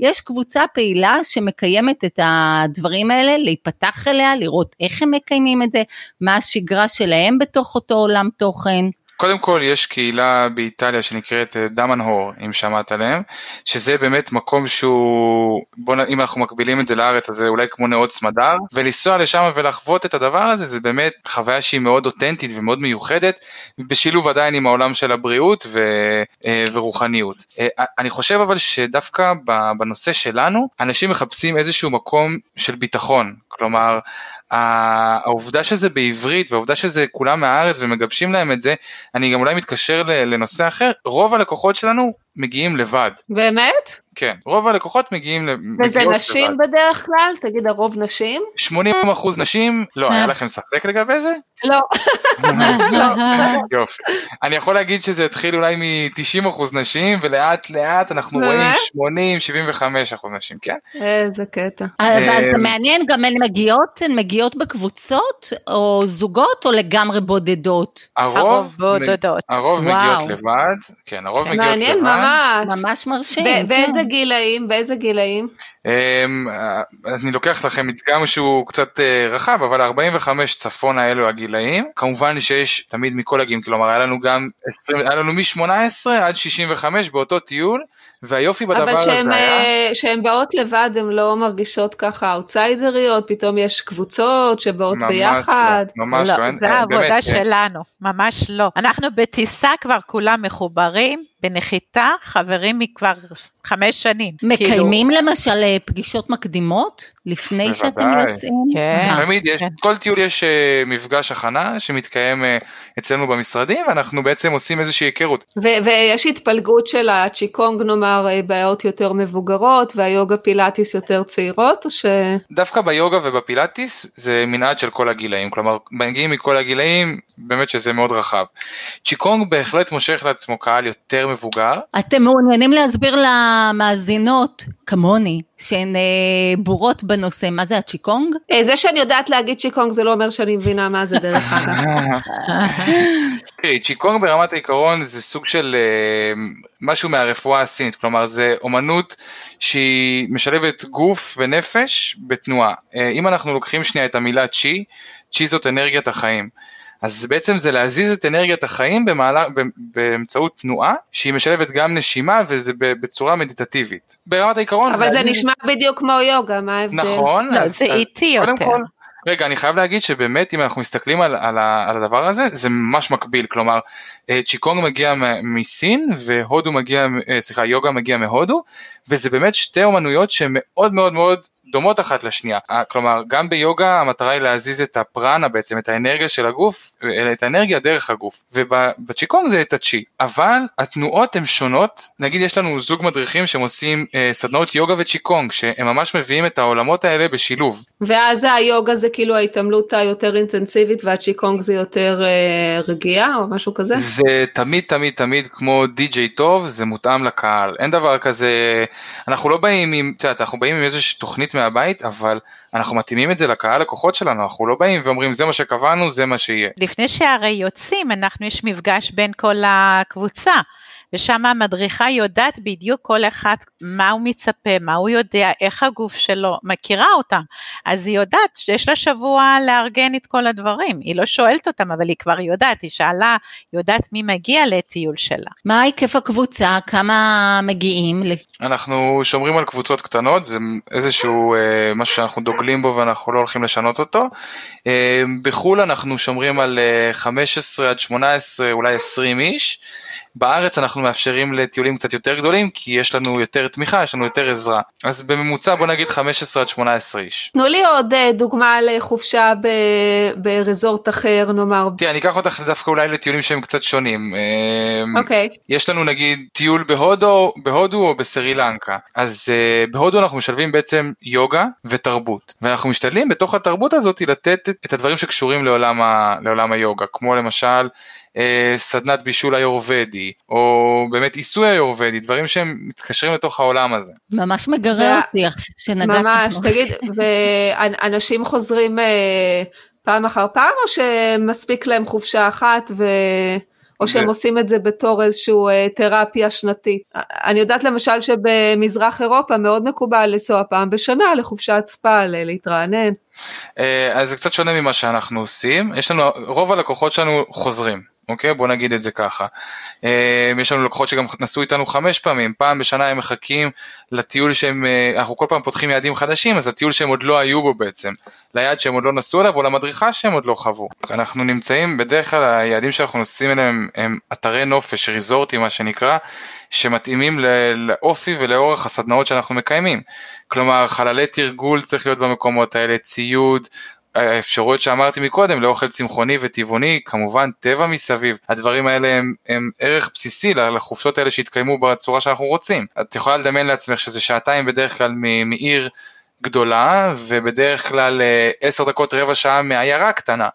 S2: יש קבוצה פעילה שמקיימת את הדברים האלה, להיפתח אליה, לראות איך הם מקיימים את זה, מה השגרה שלהם בתוך אותו עולם תוכן.
S3: קודם כל יש קהילה באיטליה שנקראת אה, דמנהור, אם שמעת עליהם, שזה באמת מקום שהוא, בוא נ... אם אנחנו מקבילים את זה לארץ, אז זה אולי כמו נאות סמדר, ולנסוע לשם ולחוות את הדבר הזה, זה באמת חוויה שהיא מאוד אותנטית ומאוד מיוחדת, בשילוב עדיין עם העולם של הבריאות ו... אה, ורוחניות. אה, אני חושב אבל שדווקא בנושא שלנו, אנשים מחפשים איזשהו מקום של ביטחון, כלומר, העובדה שזה בעברית והעובדה שזה כולם מהארץ ומגבשים להם את זה, אני גם אולי מתקשר לנושא אחר, רוב הלקוחות שלנו מגיעים לבד.
S1: באמת?
S3: כן, רוב הלקוחות מגיעים ל-
S1: וזה נשים
S3: לבד.
S1: בדרך כלל? תגיד, הרוב נשים?
S3: 80% נשים, לא, היה לכם ספק לגבי זה?
S1: לא.
S3: יופי. אני יכול להגיד שזה התחיל אולי מ-90% נשים, ולאט לאט אנחנו
S1: באמת?
S3: רואים 80, 75% נשים, כן?
S1: איזה קטע.
S2: ואז זה
S3: אה,
S2: מעניין, גם הן מגיעות, הן מגיעות בקבוצות, או זוגות, או לגמרי בודדות?
S4: הרוב בודדות.
S3: הרוב. מגיעות לבד, כן, הרוב מגיעות לבד.
S1: מעניין ממש.
S2: ממש מרשים.
S1: ב-
S2: כן.
S1: באיזה גילאים? באיזה גילאים?
S3: אמ, אה, אני לוקח לכם מדגם שהוא קצת אה, רחב, אבל 45 צפונה אלו הגילאים. כמובן שיש תמיד מכל הגילאים, כלומר היה לנו גם 20, היה לנו מ-18 עד 65 באותו טיול, והיופי בדבר
S1: אבל
S3: הזה
S1: שהן
S3: היה...
S1: אה, שהן באות לבד, הן לא מרגישות ככה אאוטסיידריות, פתאום יש קבוצות שבאות
S3: ממש
S1: ביחד.
S3: לא, ממש לא,
S4: לא,
S3: אין-
S4: זה העבודה
S3: באמת, אה,
S4: שלנו, ממש לא. אנחנו בטיסה כבר כולם מחוברים, בנחיתה חברים מכבר חמש שנים. כאילו,
S2: מקיימים למשל אה, פגישות מקדימות לפני שאתם
S3: בוודאי.
S2: יוצאים?
S4: כן.
S2: אה,
S3: תמיד יש,
S4: כן.
S3: כל טיול יש אה, מפגש הכנה שמתקיים אה, אצלנו במשרדים, ואנחנו בעצם עושים איזושהי היכרות.
S1: ו- ויש התפלגות של הצ'יקונג נאמר בעיות יותר מבוגרות והיוגה פילאטיס יותר צעירות או ש...
S3: דווקא ביוגה ובפילאטיס זה מנעד של כל הגילאים, כלומר מגיעים מכל הגילאים, באמת שזה מאוד רחב. צ'יקונג בהחלט מושך לעצמו קהל יותר מבוגר,
S2: אתם מעוניינים להסביר למאזינות, כמוני, שהן אה, בורות בנושא, מה זה הצ'יקונג?
S1: אה, זה שאני יודעת להגיד צ'יקונג זה לא אומר שאני מבינה מה זה דרך אגב.
S3: צ'יקונג ברמת העיקרון זה סוג של אה, משהו מהרפואה הסינית, כלומר זה אומנות שהיא משלבת גוף ונפש בתנועה. אה, אם אנחנו לוקחים שנייה את המילה צ'י, צ'י זאת אנרגיית החיים. אז בעצם זה להזיז את אנרגיית החיים במעלה, באמצעות תנועה שהיא משלבת גם נשימה וזה בצורה מדיטטיבית. ברמת העיקרון...
S1: אבל זה נשמע בדיוק כמו יוגה, מה ההבדל?
S3: נכון.
S4: לא,
S3: אז-
S4: זה
S3: אז
S4: איטי יותר.
S3: כל, רגע, אני חייב להגיד שבאמת אם אנחנו מסתכלים על, על, על הדבר הזה, זה ממש מקביל, כלומר, אה, צ'יקונג מגיע מסין והודו מגיע, אה, סליחה, יוגה מגיע מהודו, וזה באמת שתי אומנויות שהן מאוד מאוד מאוד דומות אחת לשנייה. אה, כלומר, גם ביוגה המטרה היא להזיז את הפרנה בעצם, את האנרגיה של הגוף, אה, את האנרגיה דרך הגוף, ובצ'יקונג זה את הצ'י, אבל התנועות הן שונות, נגיד יש לנו זוג מדריכים שהם עושים אה, סדנאות יוגה וצ'יקונג, שהם ממש מביאים את העולמות האלה בשילוב.
S1: ואז היוגה זה כאילו ההתעמלות היותר אינטנסיבית והצ'יקונג זה יותר אה, רגיעה או משהו כזה?
S3: זה תמיד תמיד תמיד כמו די.ג'יי טוב, זה מותאם לקהל, אין דבר כזה, אנחנו לא באים עם, את יודעת, אנחנו באים עם איזושהי תוכנית מהבית, אבל אנחנו מתאימים את זה לקהל לקוחות שלנו, אנחנו לא באים ואומרים זה מה שקבענו, זה מה שיהיה.
S4: לפני שהרי יוצאים, אנחנו, יש מפגש בין כל הקבוצה. ושם המדריכה יודעת בדיוק כל אחד מה הוא מצפה, מה הוא יודע, איך הגוף שלו, מכירה אותם. אז היא יודעת שיש לה שבוע לארגן את כל הדברים. היא לא שואלת אותם, אבל היא כבר יודעת, היא שאלה, יודעת מי מגיע לטיול שלה.
S2: מה היקף הקבוצה? כמה מגיעים?
S3: אנחנו שומרים על קבוצות קטנות, זה איזשהו אה, משהו שאנחנו דוגלים בו ואנחנו לא הולכים לשנות אותו. אה, בחו"ל אנחנו שומרים על אה, 15 עד 18, אולי 20 איש. בארץ אנחנו מאפשרים לטיולים קצת יותר גדולים, כי יש לנו יותר תמיכה, יש לנו יותר עזרה. אז בממוצע בוא נגיד 15 עד 18 איש.
S1: תנו לי עוד אה, דוגמה לחופשה ב... ברזורט אחר, נאמר.
S3: תראה, אני אקח אותך דווקא אולי לטיולים שהם קצת שונים. אה,
S1: אוקיי.
S3: יש לנו נגיד טיול בהודו, בהודו או בסרי לנקה. אז uh, בהודו אנחנו משלבים בעצם יוגה ותרבות. ואנחנו משתדלים בתוך התרבות הזאת לתת את הדברים שקשורים לעולם, ה, לעולם היוגה, כמו למשל אה, סדנת בישול היורבדי, או באמת עיסוי היורבדי, דברים שהם מתקשרים לתוך העולם הזה.
S2: ממש מגרה אותי שנגעת.
S1: ממש, תגיד, ואנשים חוזרים אה, פעם אחר פעם, או שמספיק להם חופשה אחת ו... או שהם עושים את זה בתור איזושהי אה, תרפיה שנתית. אני יודעת למשל שבמזרח אירופה מאוד מקובל לנסוע פעם בשנה לחופשת ספא, להתרענן.
S3: אז זה קצת שונה ממה שאנחנו עושים, יש לנו, רוב הלקוחות שלנו חוזרים. אוקיי? בוא נגיד את זה ככה. אה, יש לנו לקוחות שגם נסעו איתנו חמש פעמים, פעם בשנה הם מחכים לטיול שהם, אה, אנחנו כל פעם פותחים יעדים חדשים, אז לטיול שהם עוד לא היו בו בעצם, ליעד שהם עוד לא נסעו אליו או למדריכה שהם עוד לא חוו. אנחנו נמצאים, בדרך כלל היעדים שאנחנו נוסעים אליהם הם אתרי נופש, ריזורטים מה שנקרא, שמתאימים לאופי ולאורך הסדנאות שאנחנו מקיימים. כלומר, חללי תרגול צריך להיות במקומות האלה, ציוד, האפשרויות שאמרתי מקודם לאוכל צמחוני וטבעוני, כמובן טבע מסביב, הדברים האלה הם, הם ערך בסיסי לחופשות האלה שהתקיימו בצורה שאנחנו רוצים. את יכולה לדמיין לעצמך שזה שעתיים בדרך כלל מעיר גדולה, ובדרך כלל אה, עשר דקות רבע שעה מעיירה קטנה.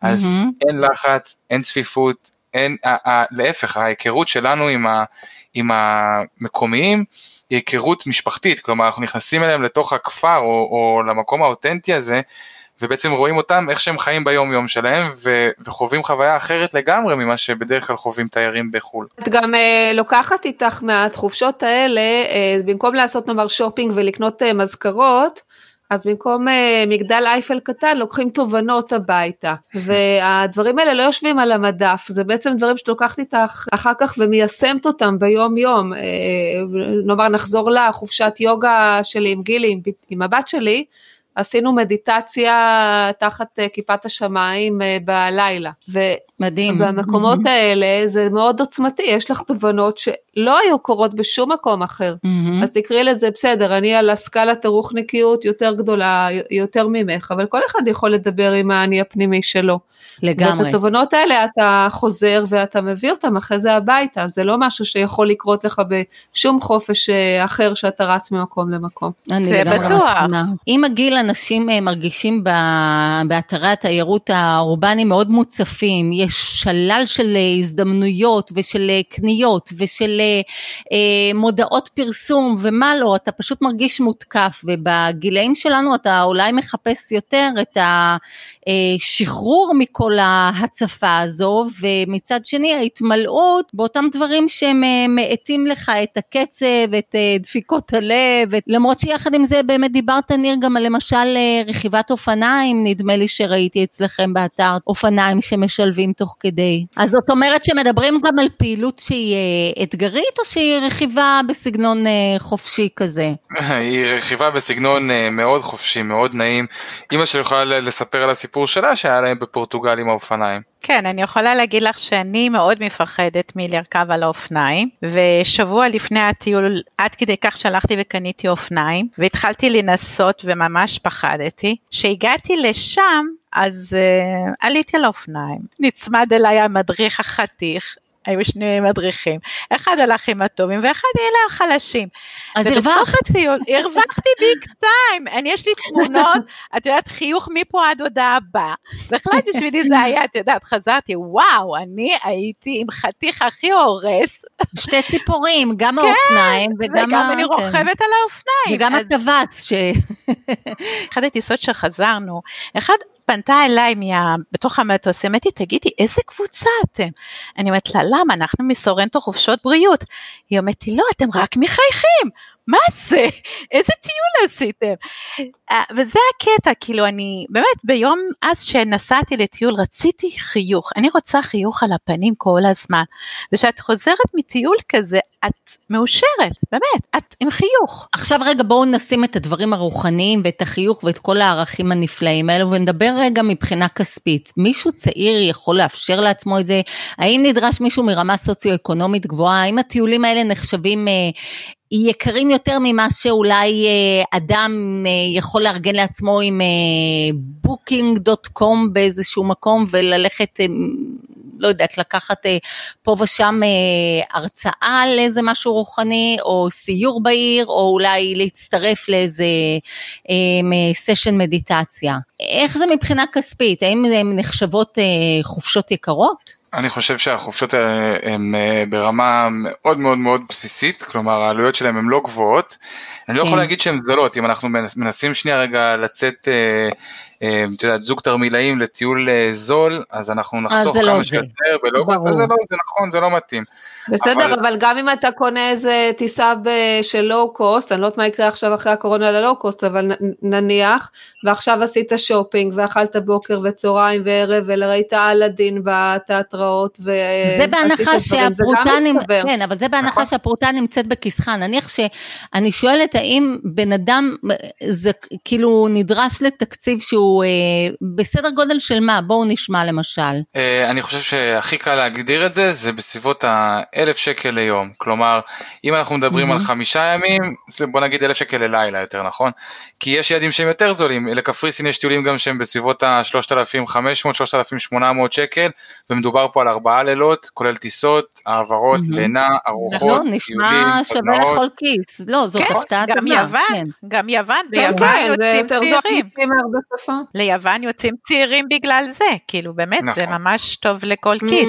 S3: אז mm-hmm. אין לחץ, אין צפיפות, אין, ה, ה, להפך, ההיכרות שלנו עם, ה, עם המקומיים היא היכרות משפחתית, כלומר אנחנו נכנסים אליהם לתוך הכפר או, או למקום האותנטי הזה, ובעצם רואים אותם איך שהם חיים ביום יום שלהם ו- וחווים חוויה אחרת לגמרי ממה שבדרך כלל חווים תיירים בחו"ל.
S1: את גם uh, לוקחת איתך מהחופשות האלה, uh, במקום לעשות נאמר שופינג ולקנות uh, מזכרות, אז במקום uh, מגדל אייפל קטן לוקחים תובנות הביתה והדברים האלה לא יושבים על המדף זה בעצם דברים שאת לוקחת איתך אחר כך ומיישמת אותם ביום יום uh, נאמר נחזור לחופשת יוגה שלי עם גילי עם, עם הבת שלי עשינו מדיטציה תחת אה, כיפת השמיים אה, בלילה.
S2: מדהים.
S1: ובמקומות mm-hmm. האלה זה מאוד עוצמתי, יש לך תובנות שלא היו קורות בשום מקום אחר. Mm-hmm. אז תקראי לזה בסדר, אני על הסקלת הרוחניקיות יותר גדולה, יותר ממך, אבל כל אחד יכול לדבר עם האני הפנימי שלו.
S2: לגמרי.
S1: ואת התובנות האלה אתה חוזר ואתה מביא אותם אחרי זה הביתה, זה לא משהו שיכול לקרות לך בשום חופש אה, אחר שאתה רץ ממקום למקום.
S4: זה בטוח.
S2: עם הגיל אנשים אה, מרגישים באתרי התיירות האורבניים מאוד מוצפים, יש שלל של אה, הזדמנויות ושל קניות ושל מודעות פרסום ומה לא, אתה פשוט מרגיש מותקף ובגילאים שלנו אתה אולי מחפש יותר את השחרור מכל כל ההצפה הזו, ומצד שני ההתמלאות באותם דברים שהם אה, מאטים לך את הקצב, את אה, דפיקות הלב, את... למרות שיחד עם זה באמת דיברת ניר גם על למשל אה, רכיבת אופניים, נדמה לי שראיתי אצלכם באתר אופניים שמשלבים תוך כדי. אז זאת אומרת שמדברים גם על פעילות שהיא אתגרית או שהיא רכיבה בסגנון חופשי כזה?
S3: היא רכיבה בסגנון מאוד חופשי, מאוד נעים. אמא שלי יכולה לספר על הסיפור שלה שהיה להם בפורטוגל עם האופניים.
S4: כן, אני יכולה להגיד לך שאני מאוד מפחדת מלרכב על האופניים, ושבוע לפני הטיול, עד כדי כך שהלכתי וקניתי אופניים, והתחלתי לנסות וממש פחדתי. כשהגעתי לשם, אז uh, עליתי על האופניים, נצמד אליי המדריך החתיך, היו שני מדריכים, אחד הלך עם הטובים ואחד אלה החלשים.
S2: אז הרווחת.
S4: הציון, הרווחתי ביג טיים, אני יש לי תמונות, את יודעת, חיוך מפה עד הודעה הבאה. בהחלט בשבילי זה היה, את יודעת, חזרתי, וואו, אני הייתי עם חתיך הכי הורס.
S2: שתי ציפורים, גם כן, האופניים וגם...
S4: וגם אני כן. רוכבת על האופניים.
S2: וגם הטווץ. ש...
S4: אחד הטיסות שחזרנו, אחד פנתה אליי מה, בתוך המטוס, אמרתי, לי, תגידי, איזה קבוצה אתם? אני אומרת לה, למה? אנחנו מסורנטו חופשות בריאות. היא אומרת לי, לא, אתם רק מחייכים. מה זה? איזה טיול עשיתם? אה, וזה הקטע, כאילו אני, באמת ביום אז שנסעתי לטיול רציתי חיוך, אני רוצה חיוך על הפנים כל הזמן, וכשאת חוזרת מטיול כזה, את מאושרת, באמת, את עם חיוך.
S2: עכשיו רגע בואו נשים את הדברים הרוחניים ואת החיוך ואת כל הערכים הנפלאים האלו ונדבר רגע מבחינה כספית. מישהו צעיר יכול לאפשר לעצמו את זה? האם נדרש מישהו מרמה סוציו-אקונומית גבוהה? האם הטיולים האלה נחשבים אה, יקרים יותר ממה שאולי אה, אדם אה, יכול לארגן לעצמו עם Booking.com אה, באיזשהו מקום וללכת, לא יודעת, לקחת פה ושם הרצאה על איזה משהו רוחני, או סיור בעיר, או אולי להצטרף לאיזה סשן מדיטציה. איך זה מבחינה כספית? האם הן נחשבות חופשות יקרות?
S3: אני חושב שהחופשות האלה הן אה, ברמה מאוד מאוד מאוד בסיסית, כלומר העלויות שלהן הן לא גבוהות. אני לא יכול כן. להגיד שהן זולות, אם אנחנו מנסים שנייה רגע לצאת אה, את יודעת, זוג תרמילאים לטיול אה, זול, אז אנחנו נחסוך לא כמה שיותר בלוגוסט, אז זה לא, זה נכון, זה לא מתאים.
S1: בסדר, אבל... אבל גם אם אתה קונה איזה טיסה של לואו קוסט, אני לא יודעת מה יקרה עכשיו אחרי הקורונה ללואו קוסט, אבל נניח, ועכשיו עשית שופינג, ואכלת בוקר וצהריים וערב, וראית אלאדין בתיאטראות,
S2: ועשית דברים, שהפרוטה זה גם מצטבר. כן, אבל זה בהנחה נכון. שהפרוטה נמצאת בכיסך, נניח שאני שואלת האם בן אדם, זה כאילו נדרש לתקציב שהוא שהוא אה, בסדר גודל של מה? בואו נשמע למשל.
S3: אה, אני חושב שהכי קל להגדיר את זה, זה בסביבות האלף שקל ליום. כלומר, אם אנחנו מדברים mm-hmm. על חמישה ימים, זה בוא נגיד אלף שקל ללילה יותר נכון? כי יש יעדים שהם יותר זולים, לקפריסין יש טיולים גם שהם בסביבות ה-3,500-3,800 שקל, ומדובר פה על ארבעה לילות, כולל טיסות, העברות, mm-hmm. לינה, ארוחות,
S2: נכון, נשמע שווה לכל כיס. לא, זאת כן, הפתעה
S4: טובה. גם יוון, כן. גם יוון, ביוון כן, יוצאים צעירים. ליוון יוצאים צעירים בגלל זה, כאילו באמת, נכון. זה ממש טוב לכל כיס.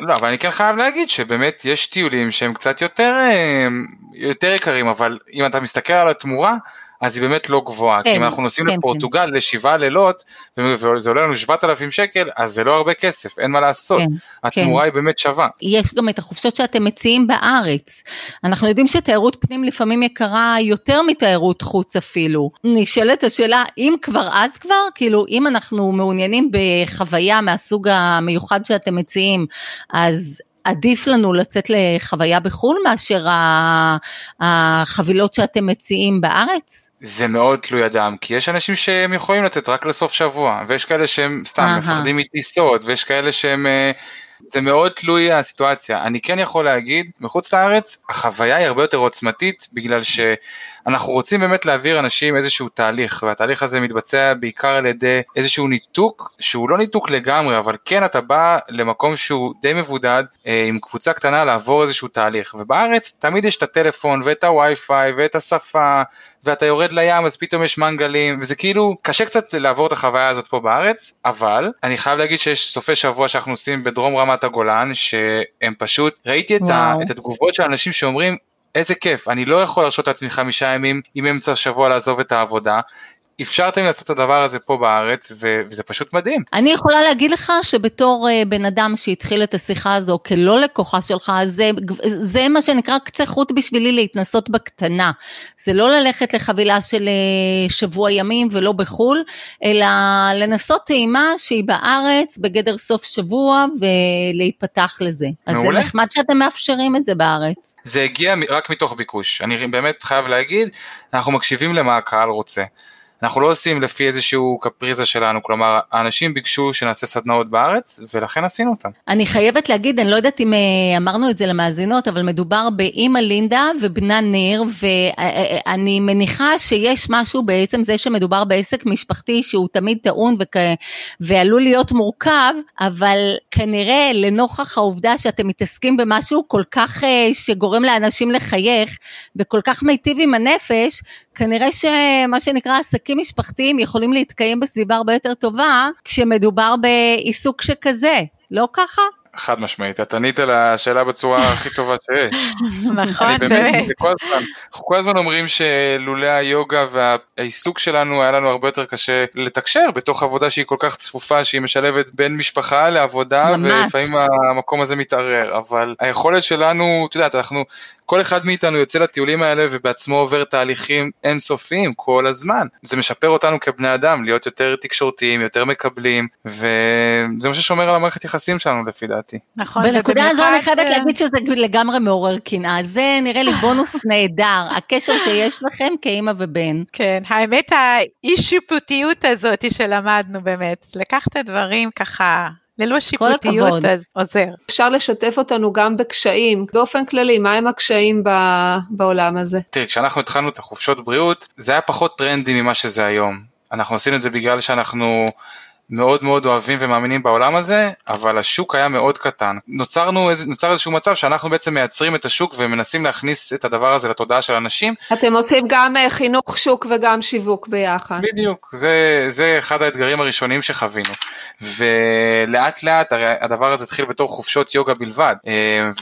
S3: לא, אבל אני כן חייב להגיד שבאמת יש טיולים שהם קצת יותר, אה, יותר יקרים, אבל אם אתה מסתכל על התמורה, אז היא באמת לא גבוהה, כן, כי אם כן, אנחנו נוסעים כן, לפורטוגל כן. לשבעה לילות, וזה עולה לנו 7,000 שקל, אז זה לא הרבה כסף, אין מה לעשות, כן, התמורה כן. היא באמת שווה.
S2: יש גם את החופשות שאתם מציעים בארץ, אנחנו יודעים שתיירות פנים לפעמים יקרה יותר מתיירות חוץ אפילו. נשאלת השאלה, אם כבר אז כבר, כאילו אם אנחנו מעוניינים בחוויה מהסוג המיוחד שאתם מציעים, אז עדיף לנו לצאת לחוויה בחו"ל מאשר החבילות שאתם מציעים בארץ?
S3: זה מאוד תלוי אדם, כי יש אנשים שהם יכולים לצאת רק לסוף שבוע, ויש כאלה שהם סתם מפחדים מטיסות, ויש כאלה שהם... אה, זה מאוד תלוי הסיטואציה. אני כן יכול להגיד, מחוץ לארץ, החוויה היא הרבה יותר עוצמתית, בגלל שאנחנו רוצים באמת להעביר אנשים איזשהו תהליך, והתהליך הזה מתבצע בעיקר על ידי איזשהו ניתוק, שהוא לא ניתוק לגמרי, אבל כן אתה בא למקום שהוא די מבודד, אה, עם קבוצה קטנה לעבור איזשהו תהליך. ובארץ תמיד יש את הטלפון, ואת הווי-פיי, ואת השפה, ואתה יורד לים אז פתאום יש מנגלים וזה כאילו קשה קצת לעבור את החוויה הזאת פה בארץ אבל אני חייב להגיד שיש סופי שבוע שאנחנו עושים בדרום רמת הגולן שהם פשוט ראיתי את, ה, את התגובות של אנשים שאומרים איזה כיף, אני לא יכול להרשות לעצמי חמישה ימים עם אמצע השבוע לעזוב את העבודה, אפשרתם לעשות את הדבר הזה פה בארץ, ו- וזה פשוט מדהים.
S2: אני יכולה להגיד לך שבתור uh, בן אדם שהתחיל את השיחה הזו כלא לקוחה שלך, זה, זה מה שנקרא קצה חוט בשבילי להתנסות בקטנה. זה לא ללכת לחבילה של uh, שבוע ימים ולא בחו"ל, אלא לנסות טעימה שהיא בארץ, בגדר סוף שבוע, ולהיפתח לזה. אז מעולה. זה נחמד שאתם מאפשרים את זה בארץ.
S3: זה הגיע רק מתוך ביקוש. אני באמת חייב להגיד, אנחנו מקשיבים למה הקהל רוצה. אנחנו לא עושים לפי איזשהו קפריזה שלנו, כלומר, האנשים ביקשו שנעשה סדנאות בארץ, ולכן עשינו אותם.
S2: אני חייבת להגיד, אני לא יודעת אם אה, אמרנו את זה למאזינות, אבל מדובר באימא לינדה ובנה ניר, ואני מניחה שיש משהו בעצם זה שמדובר בעסק משפחתי שהוא תמיד טעון וכ... ועלול להיות מורכב, אבל כנראה לנוכח העובדה שאתם מתעסקים במשהו כל כך אה, שגורם לאנשים לחייך, וכל כך מיטיב עם הנפש, כנראה שמה שנקרא עסקים משפחתיים יכולים להתקיים בסביבה הרבה יותר טובה כשמדובר בעיסוק שכזה, לא ככה?
S3: חד משמעית, את ענית על השאלה בצורה הכי טובה שיש.
S4: נכון, באמת.
S3: אנחנו כל הזמן אומרים שלולא היוגה והעיסוק שלנו היה לנו הרבה יותר קשה לתקשר בתוך עבודה שהיא כל כך צפופה, שהיא משלבת בין משפחה לעבודה, ולפעמים המקום הזה מתערער, אבל היכולת שלנו, את יודעת, אנחנו, כל אחד מאיתנו יוצא לטיולים האלה ובעצמו עובר תהליכים אינסופיים כל הזמן. זה משפר אותנו כבני אדם, להיות יותר תקשורתיים, יותר מקבלים, וזה מה ששומר על המערכת יחסים שלנו לפי דעתי.
S2: נכון. בנקודה הזו אני חייבת להגיד שזה לגמרי מעורר קנאה, זה נראה לי בונוס נהדר, הקשר שיש לכם כאימא ובן.
S4: כן, האמת האי שיפוטיות הזאת שלמדנו באמת, לקחת דברים ככה ללא שיפוטיות אז עוזר.
S1: אפשר לשתף אותנו גם בקשיים, באופן כללי, מהם הקשיים בעולם הזה?
S3: תראי, כשאנחנו התחלנו את החופשות בריאות, זה היה פחות טרנדי ממה שזה היום. אנחנו עשינו את זה בגלל שאנחנו מאוד מאוד אוהבים ומאמינים בעולם הזה, אבל השוק היה מאוד קטן. נוצרנו, נוצר איזשהו מצב שאנחנו בעצם מייצרים את השוק ומנסים להכניס את הדבר הזה לתודעה של אנשים.
S1: אתם עושים גם אה, חינוך שוק וגם שיווק ביחד.
S3: בדיוק, זה, זה אחד האתגרים הראשונים שחווינו. ולאט לאט, הרי הדבר הזה התחיל בתור חופשות יוגה בלבד, אה,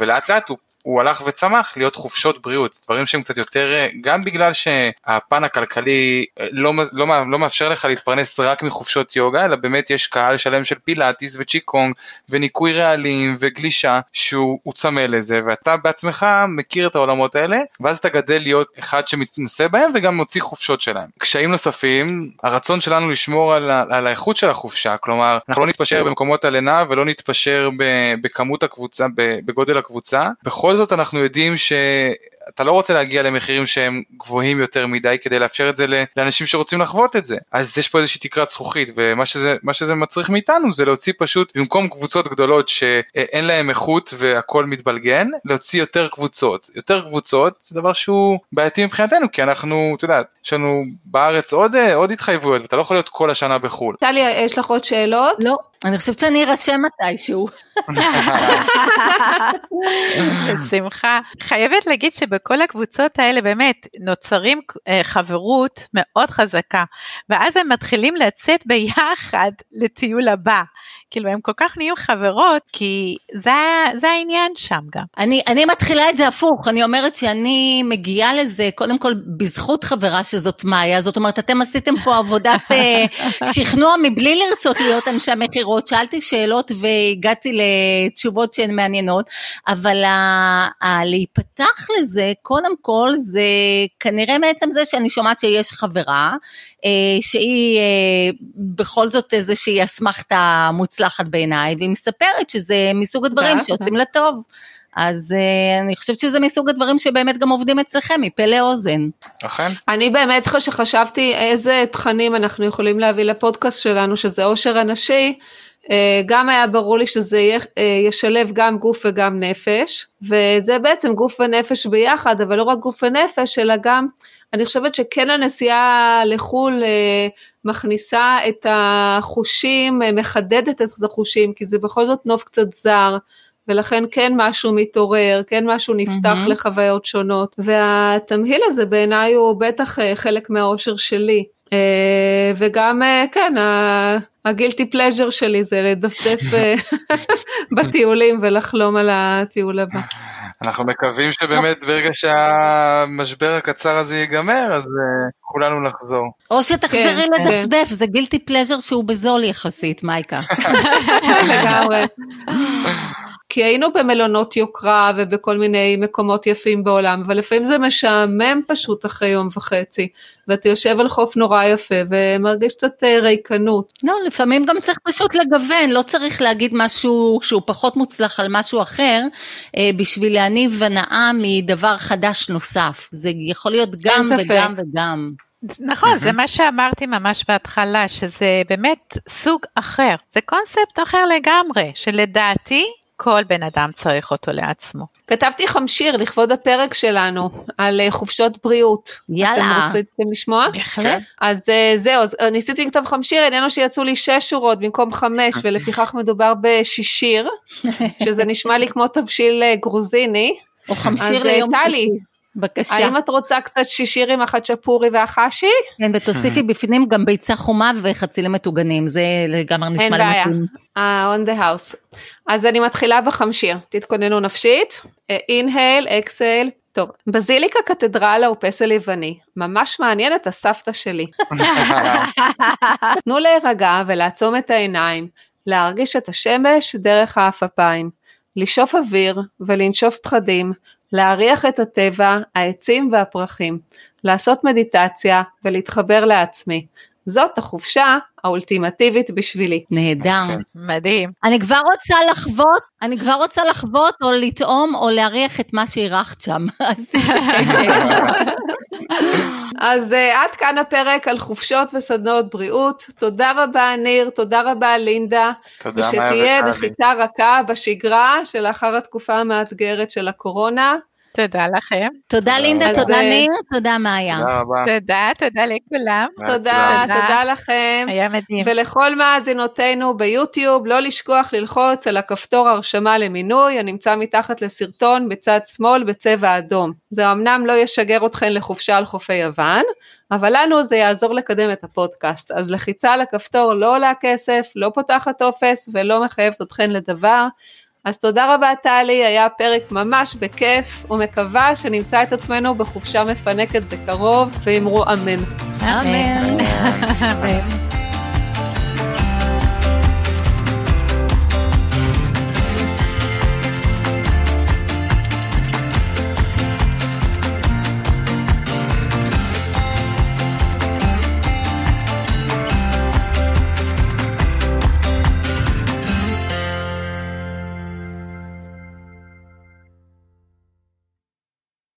S3: ולאט לאט הוא הוא הלך וצמח להיות חופשות בריאות, דברים שהם קצת יותר, אה, גם בגלל שהפן הכלכלי אה, לא, לא, לא מאפשר לך להתפרנס רק מחופשות יוגה, אלא באמת יש קהל שלם של פילאטיס וצ'יקונג וניקוי רעלים וגלישה שהוא צמא לזה, ואתה בעצמך מכיר את העולמות האלה, ואז אתה גדל להיות אחד שמתנסה בהם וגם מוציא חופשות שלהם. קשיים נוספים, הרצון שלנו לשמור על, על האיכות של החופשה, כלומר, אנחנו לא נתפשר במקומות הלינה ולא נתפשר בכמות הקבוצה, בגודל הקבוצה, בכל בכל זאת אנחנו יודעים שאתה לא רוצה להגיע למחירים שהם גבוהים יותר מדי כדי לאפשר את זה לאנשים שרוצים לחוות את זה. אז יש פה איזושהי תקרת זכוכית ומה שזה, שזה מצריך מאיתנו זה להוציא פשוט במקום קבוצות גדולות שאין להם איכות והכל מתבלגן, להוציא יותר קבוצות. יותר קבוצות זה דבר שהוא בעייתי מבחינתנו כי אנחנו, אתה יודע, יש לנו בארץ עוד, עוד התחייבויות ואתה לא יכול להיות כל השנה בחו"ל.
S1: טליה, יש לך עוד שאלות?
S2: לא. אני חושבת שאני ארשם מתישהו.
S4: בשמחה. חייבת להגיד שבכל הקבוצות האלה באמת נוצרים אה, חברות מאוד חזקה, ואז הם מתחילים לצאת ביחד לטיול הבא. כאילו הם כל כך נהיים חברות, כי זה, זה העניין שם גם.
S2: אני, אני מתחילה את זה הפוך, אני אומרת שאני מגיעה לזה קודם כל בזכות חברה שזאת מאיה, זאת אומרת אתם עשיתם פה עבודת אה, שכנוע מבלי לרצות להיות אנשי מכירות, שאלתי שאלות והגעתי לתשובות שהן מעניינות, אבל ה, ה, להיפתח לזה, קודם כל זה כנראה מעצם זה שאני שומעת שיש חברה, שהיא אה, בכל זאת איזושהי אסמכתה מוצלחת בעיניי, והיא מספרת שזה מסוג הדברים שעושים לה טוב. אז uh, אני חושבת שזה מסוג הדברים שבאמת גם עובדים אצלכם, מפה לאוזן.
S3: אכן.
S1: אני באמת חשבתי איזה תכנים אנחנו יכולים להביא לפודקאסט שלנו, שזה עושר הנשי, uh, גם היה ברור לי שזה ישלב גם גוף וגם נפש, וזה בעצם גוף ונפש ביחד, אבל לא רק גוף ונפש, אלא גם אני חושבת שכן הנסיעה לחו"ל אה, מכניסה את החושים, אה, מחדדת את החושים, כי זה בכל זאת נוף קצת זר, ולכן כן משהו מתעורר, כן משהו נפתח mm-hmm. לחוויות שונות, והתמהיל הזה בעיניי הוא בטח אה, חלק מהאושר שלי. וגם כן, הגילטי פלז'ר שלי זה לדפדף בטיולים ולחלום על הטיול הבא.
S3: אנחנו מקווים שבאמת ברגע שהמשבר הקצר הזה ייגמר, אז uh, כולנו נחזור.
S2: או שתחזרי כן, לדפדף, כן. זה גילטי פלז'ר שהוא בזול יחסית, מייקה.
S1: לגמרי. כי היינו במלונות יוקרה ובכל מיני מקומות יפים בעולם, אבל לפעמים זה משעמם פשוט אחרי יום וחצי, ואתה יושב על חוף נורא יפה ומרגיש קצת אה, ריקנות.
S2: לא, לפעמים גם צריך פשוט לגוון, לא צריך להגיד משהו שהוא פחות מוצלח על משהו אחר, אה, בשביל להניב הנאה מדבר חדש נוסף. זה יכול להיות גם וגם וגם.
S4: נכון, זה מה שאמרתי ממש בהתחלה, שזה באמת סוג אחר, זה קונספט אחר לגמרי, שלדעתי כל בן אדם צריך אותו לעצמו.
S1: כתבתי חמשיר לכבוד הפרק שלנו על אה, חופשות בריאות.
S2: יאללה.
S1: אתם רוצים לשמוע?
S4: בהחלט. כן.
S1: אז אה, זהו, אז אה, ניסיתי לכתוב חמשיר, איננו שיצאו לי שש שורות במקום חמש, ולפיכך מדובר בשישיר, שזה נשמע לי כמו תבשיל גרוזיני.
S2: או חמשיר ליום
S1: שישי.
S2: בבקשה.
S1: האם את רוצה קצת שישיר עם החצ'פורי והחשי?
S2: כן, ותוסיפי בפנים גם ביצה חומה וחצילים מטוגנים, זה לגמרי נשמע
S1: אין
S2: לי
S1: בעיה. אה, on the house. אז אני מתחילה בחמשיר, תתכוננו נפשית. אינהל, אקסל. טוב, בזיליקה קתדרלה הוא פסל יווני, ממש מעניין את הסבתא שלי. תנו להירגע ולעצום את העיניים, להרגיש את השמש דרך העפפיים, לשאוף אוויר ולנשוף פחדים, להריח את הטבע, העצים והפרחים, לעשות מדיטציה ולהתחבר לעצמי. זאת החופשה האולטימטיבית בשבילי.
S2: נהדר.
S4: מדהים.
S2: אני כבר רוצה לחוות, אני כבר רוצה לחוות או לטעום או להריח את מה שאירחת שם. אז
S1: uh, עד כאן הפרק על חופשות וסדנאות בריאות. תודה רבה ניר, תודה רבה לינדה.
S3: תודה, מאיה
S1: ושתהיה. נחיתה רכה בשגרה שלאחר התקופה המאתגרת של הקורונה.
S4: תודה לכם.
S2: תודה לינדה, תודה
S1: אה,
S2: ניר, תודה מאיה.
S3: תודה רבה.
S4: תודה, תודה לכולם.
S1: תודה,
S4: תודה.
S1: תודה לכם.
S4: היה מדהים.
S1: ולכל מאזינותינו ביוטיוב, לא לשכוח ללחוץ על הכפתור הרשמה למינוי הנמצא מתחת לסרטון בצד שמאל בצבע אדום. זה אמנם לא ישגר אתכן לחופשה על חופי יוון, אבל לנו זה יעזור לקדם את הפודקאסט. אז לחיצה על הכפתור לא עולה כסף, לא פותחת טופס ולא מחייבת אתכן לדבר. אז תודה רבה טלי, היה פרק ממש בכיף, ומקווה שנמצא את עצמנו בחופשה מפנקת בקרוב, ואמרו אמן.
S2: אמן.
S4: אמן.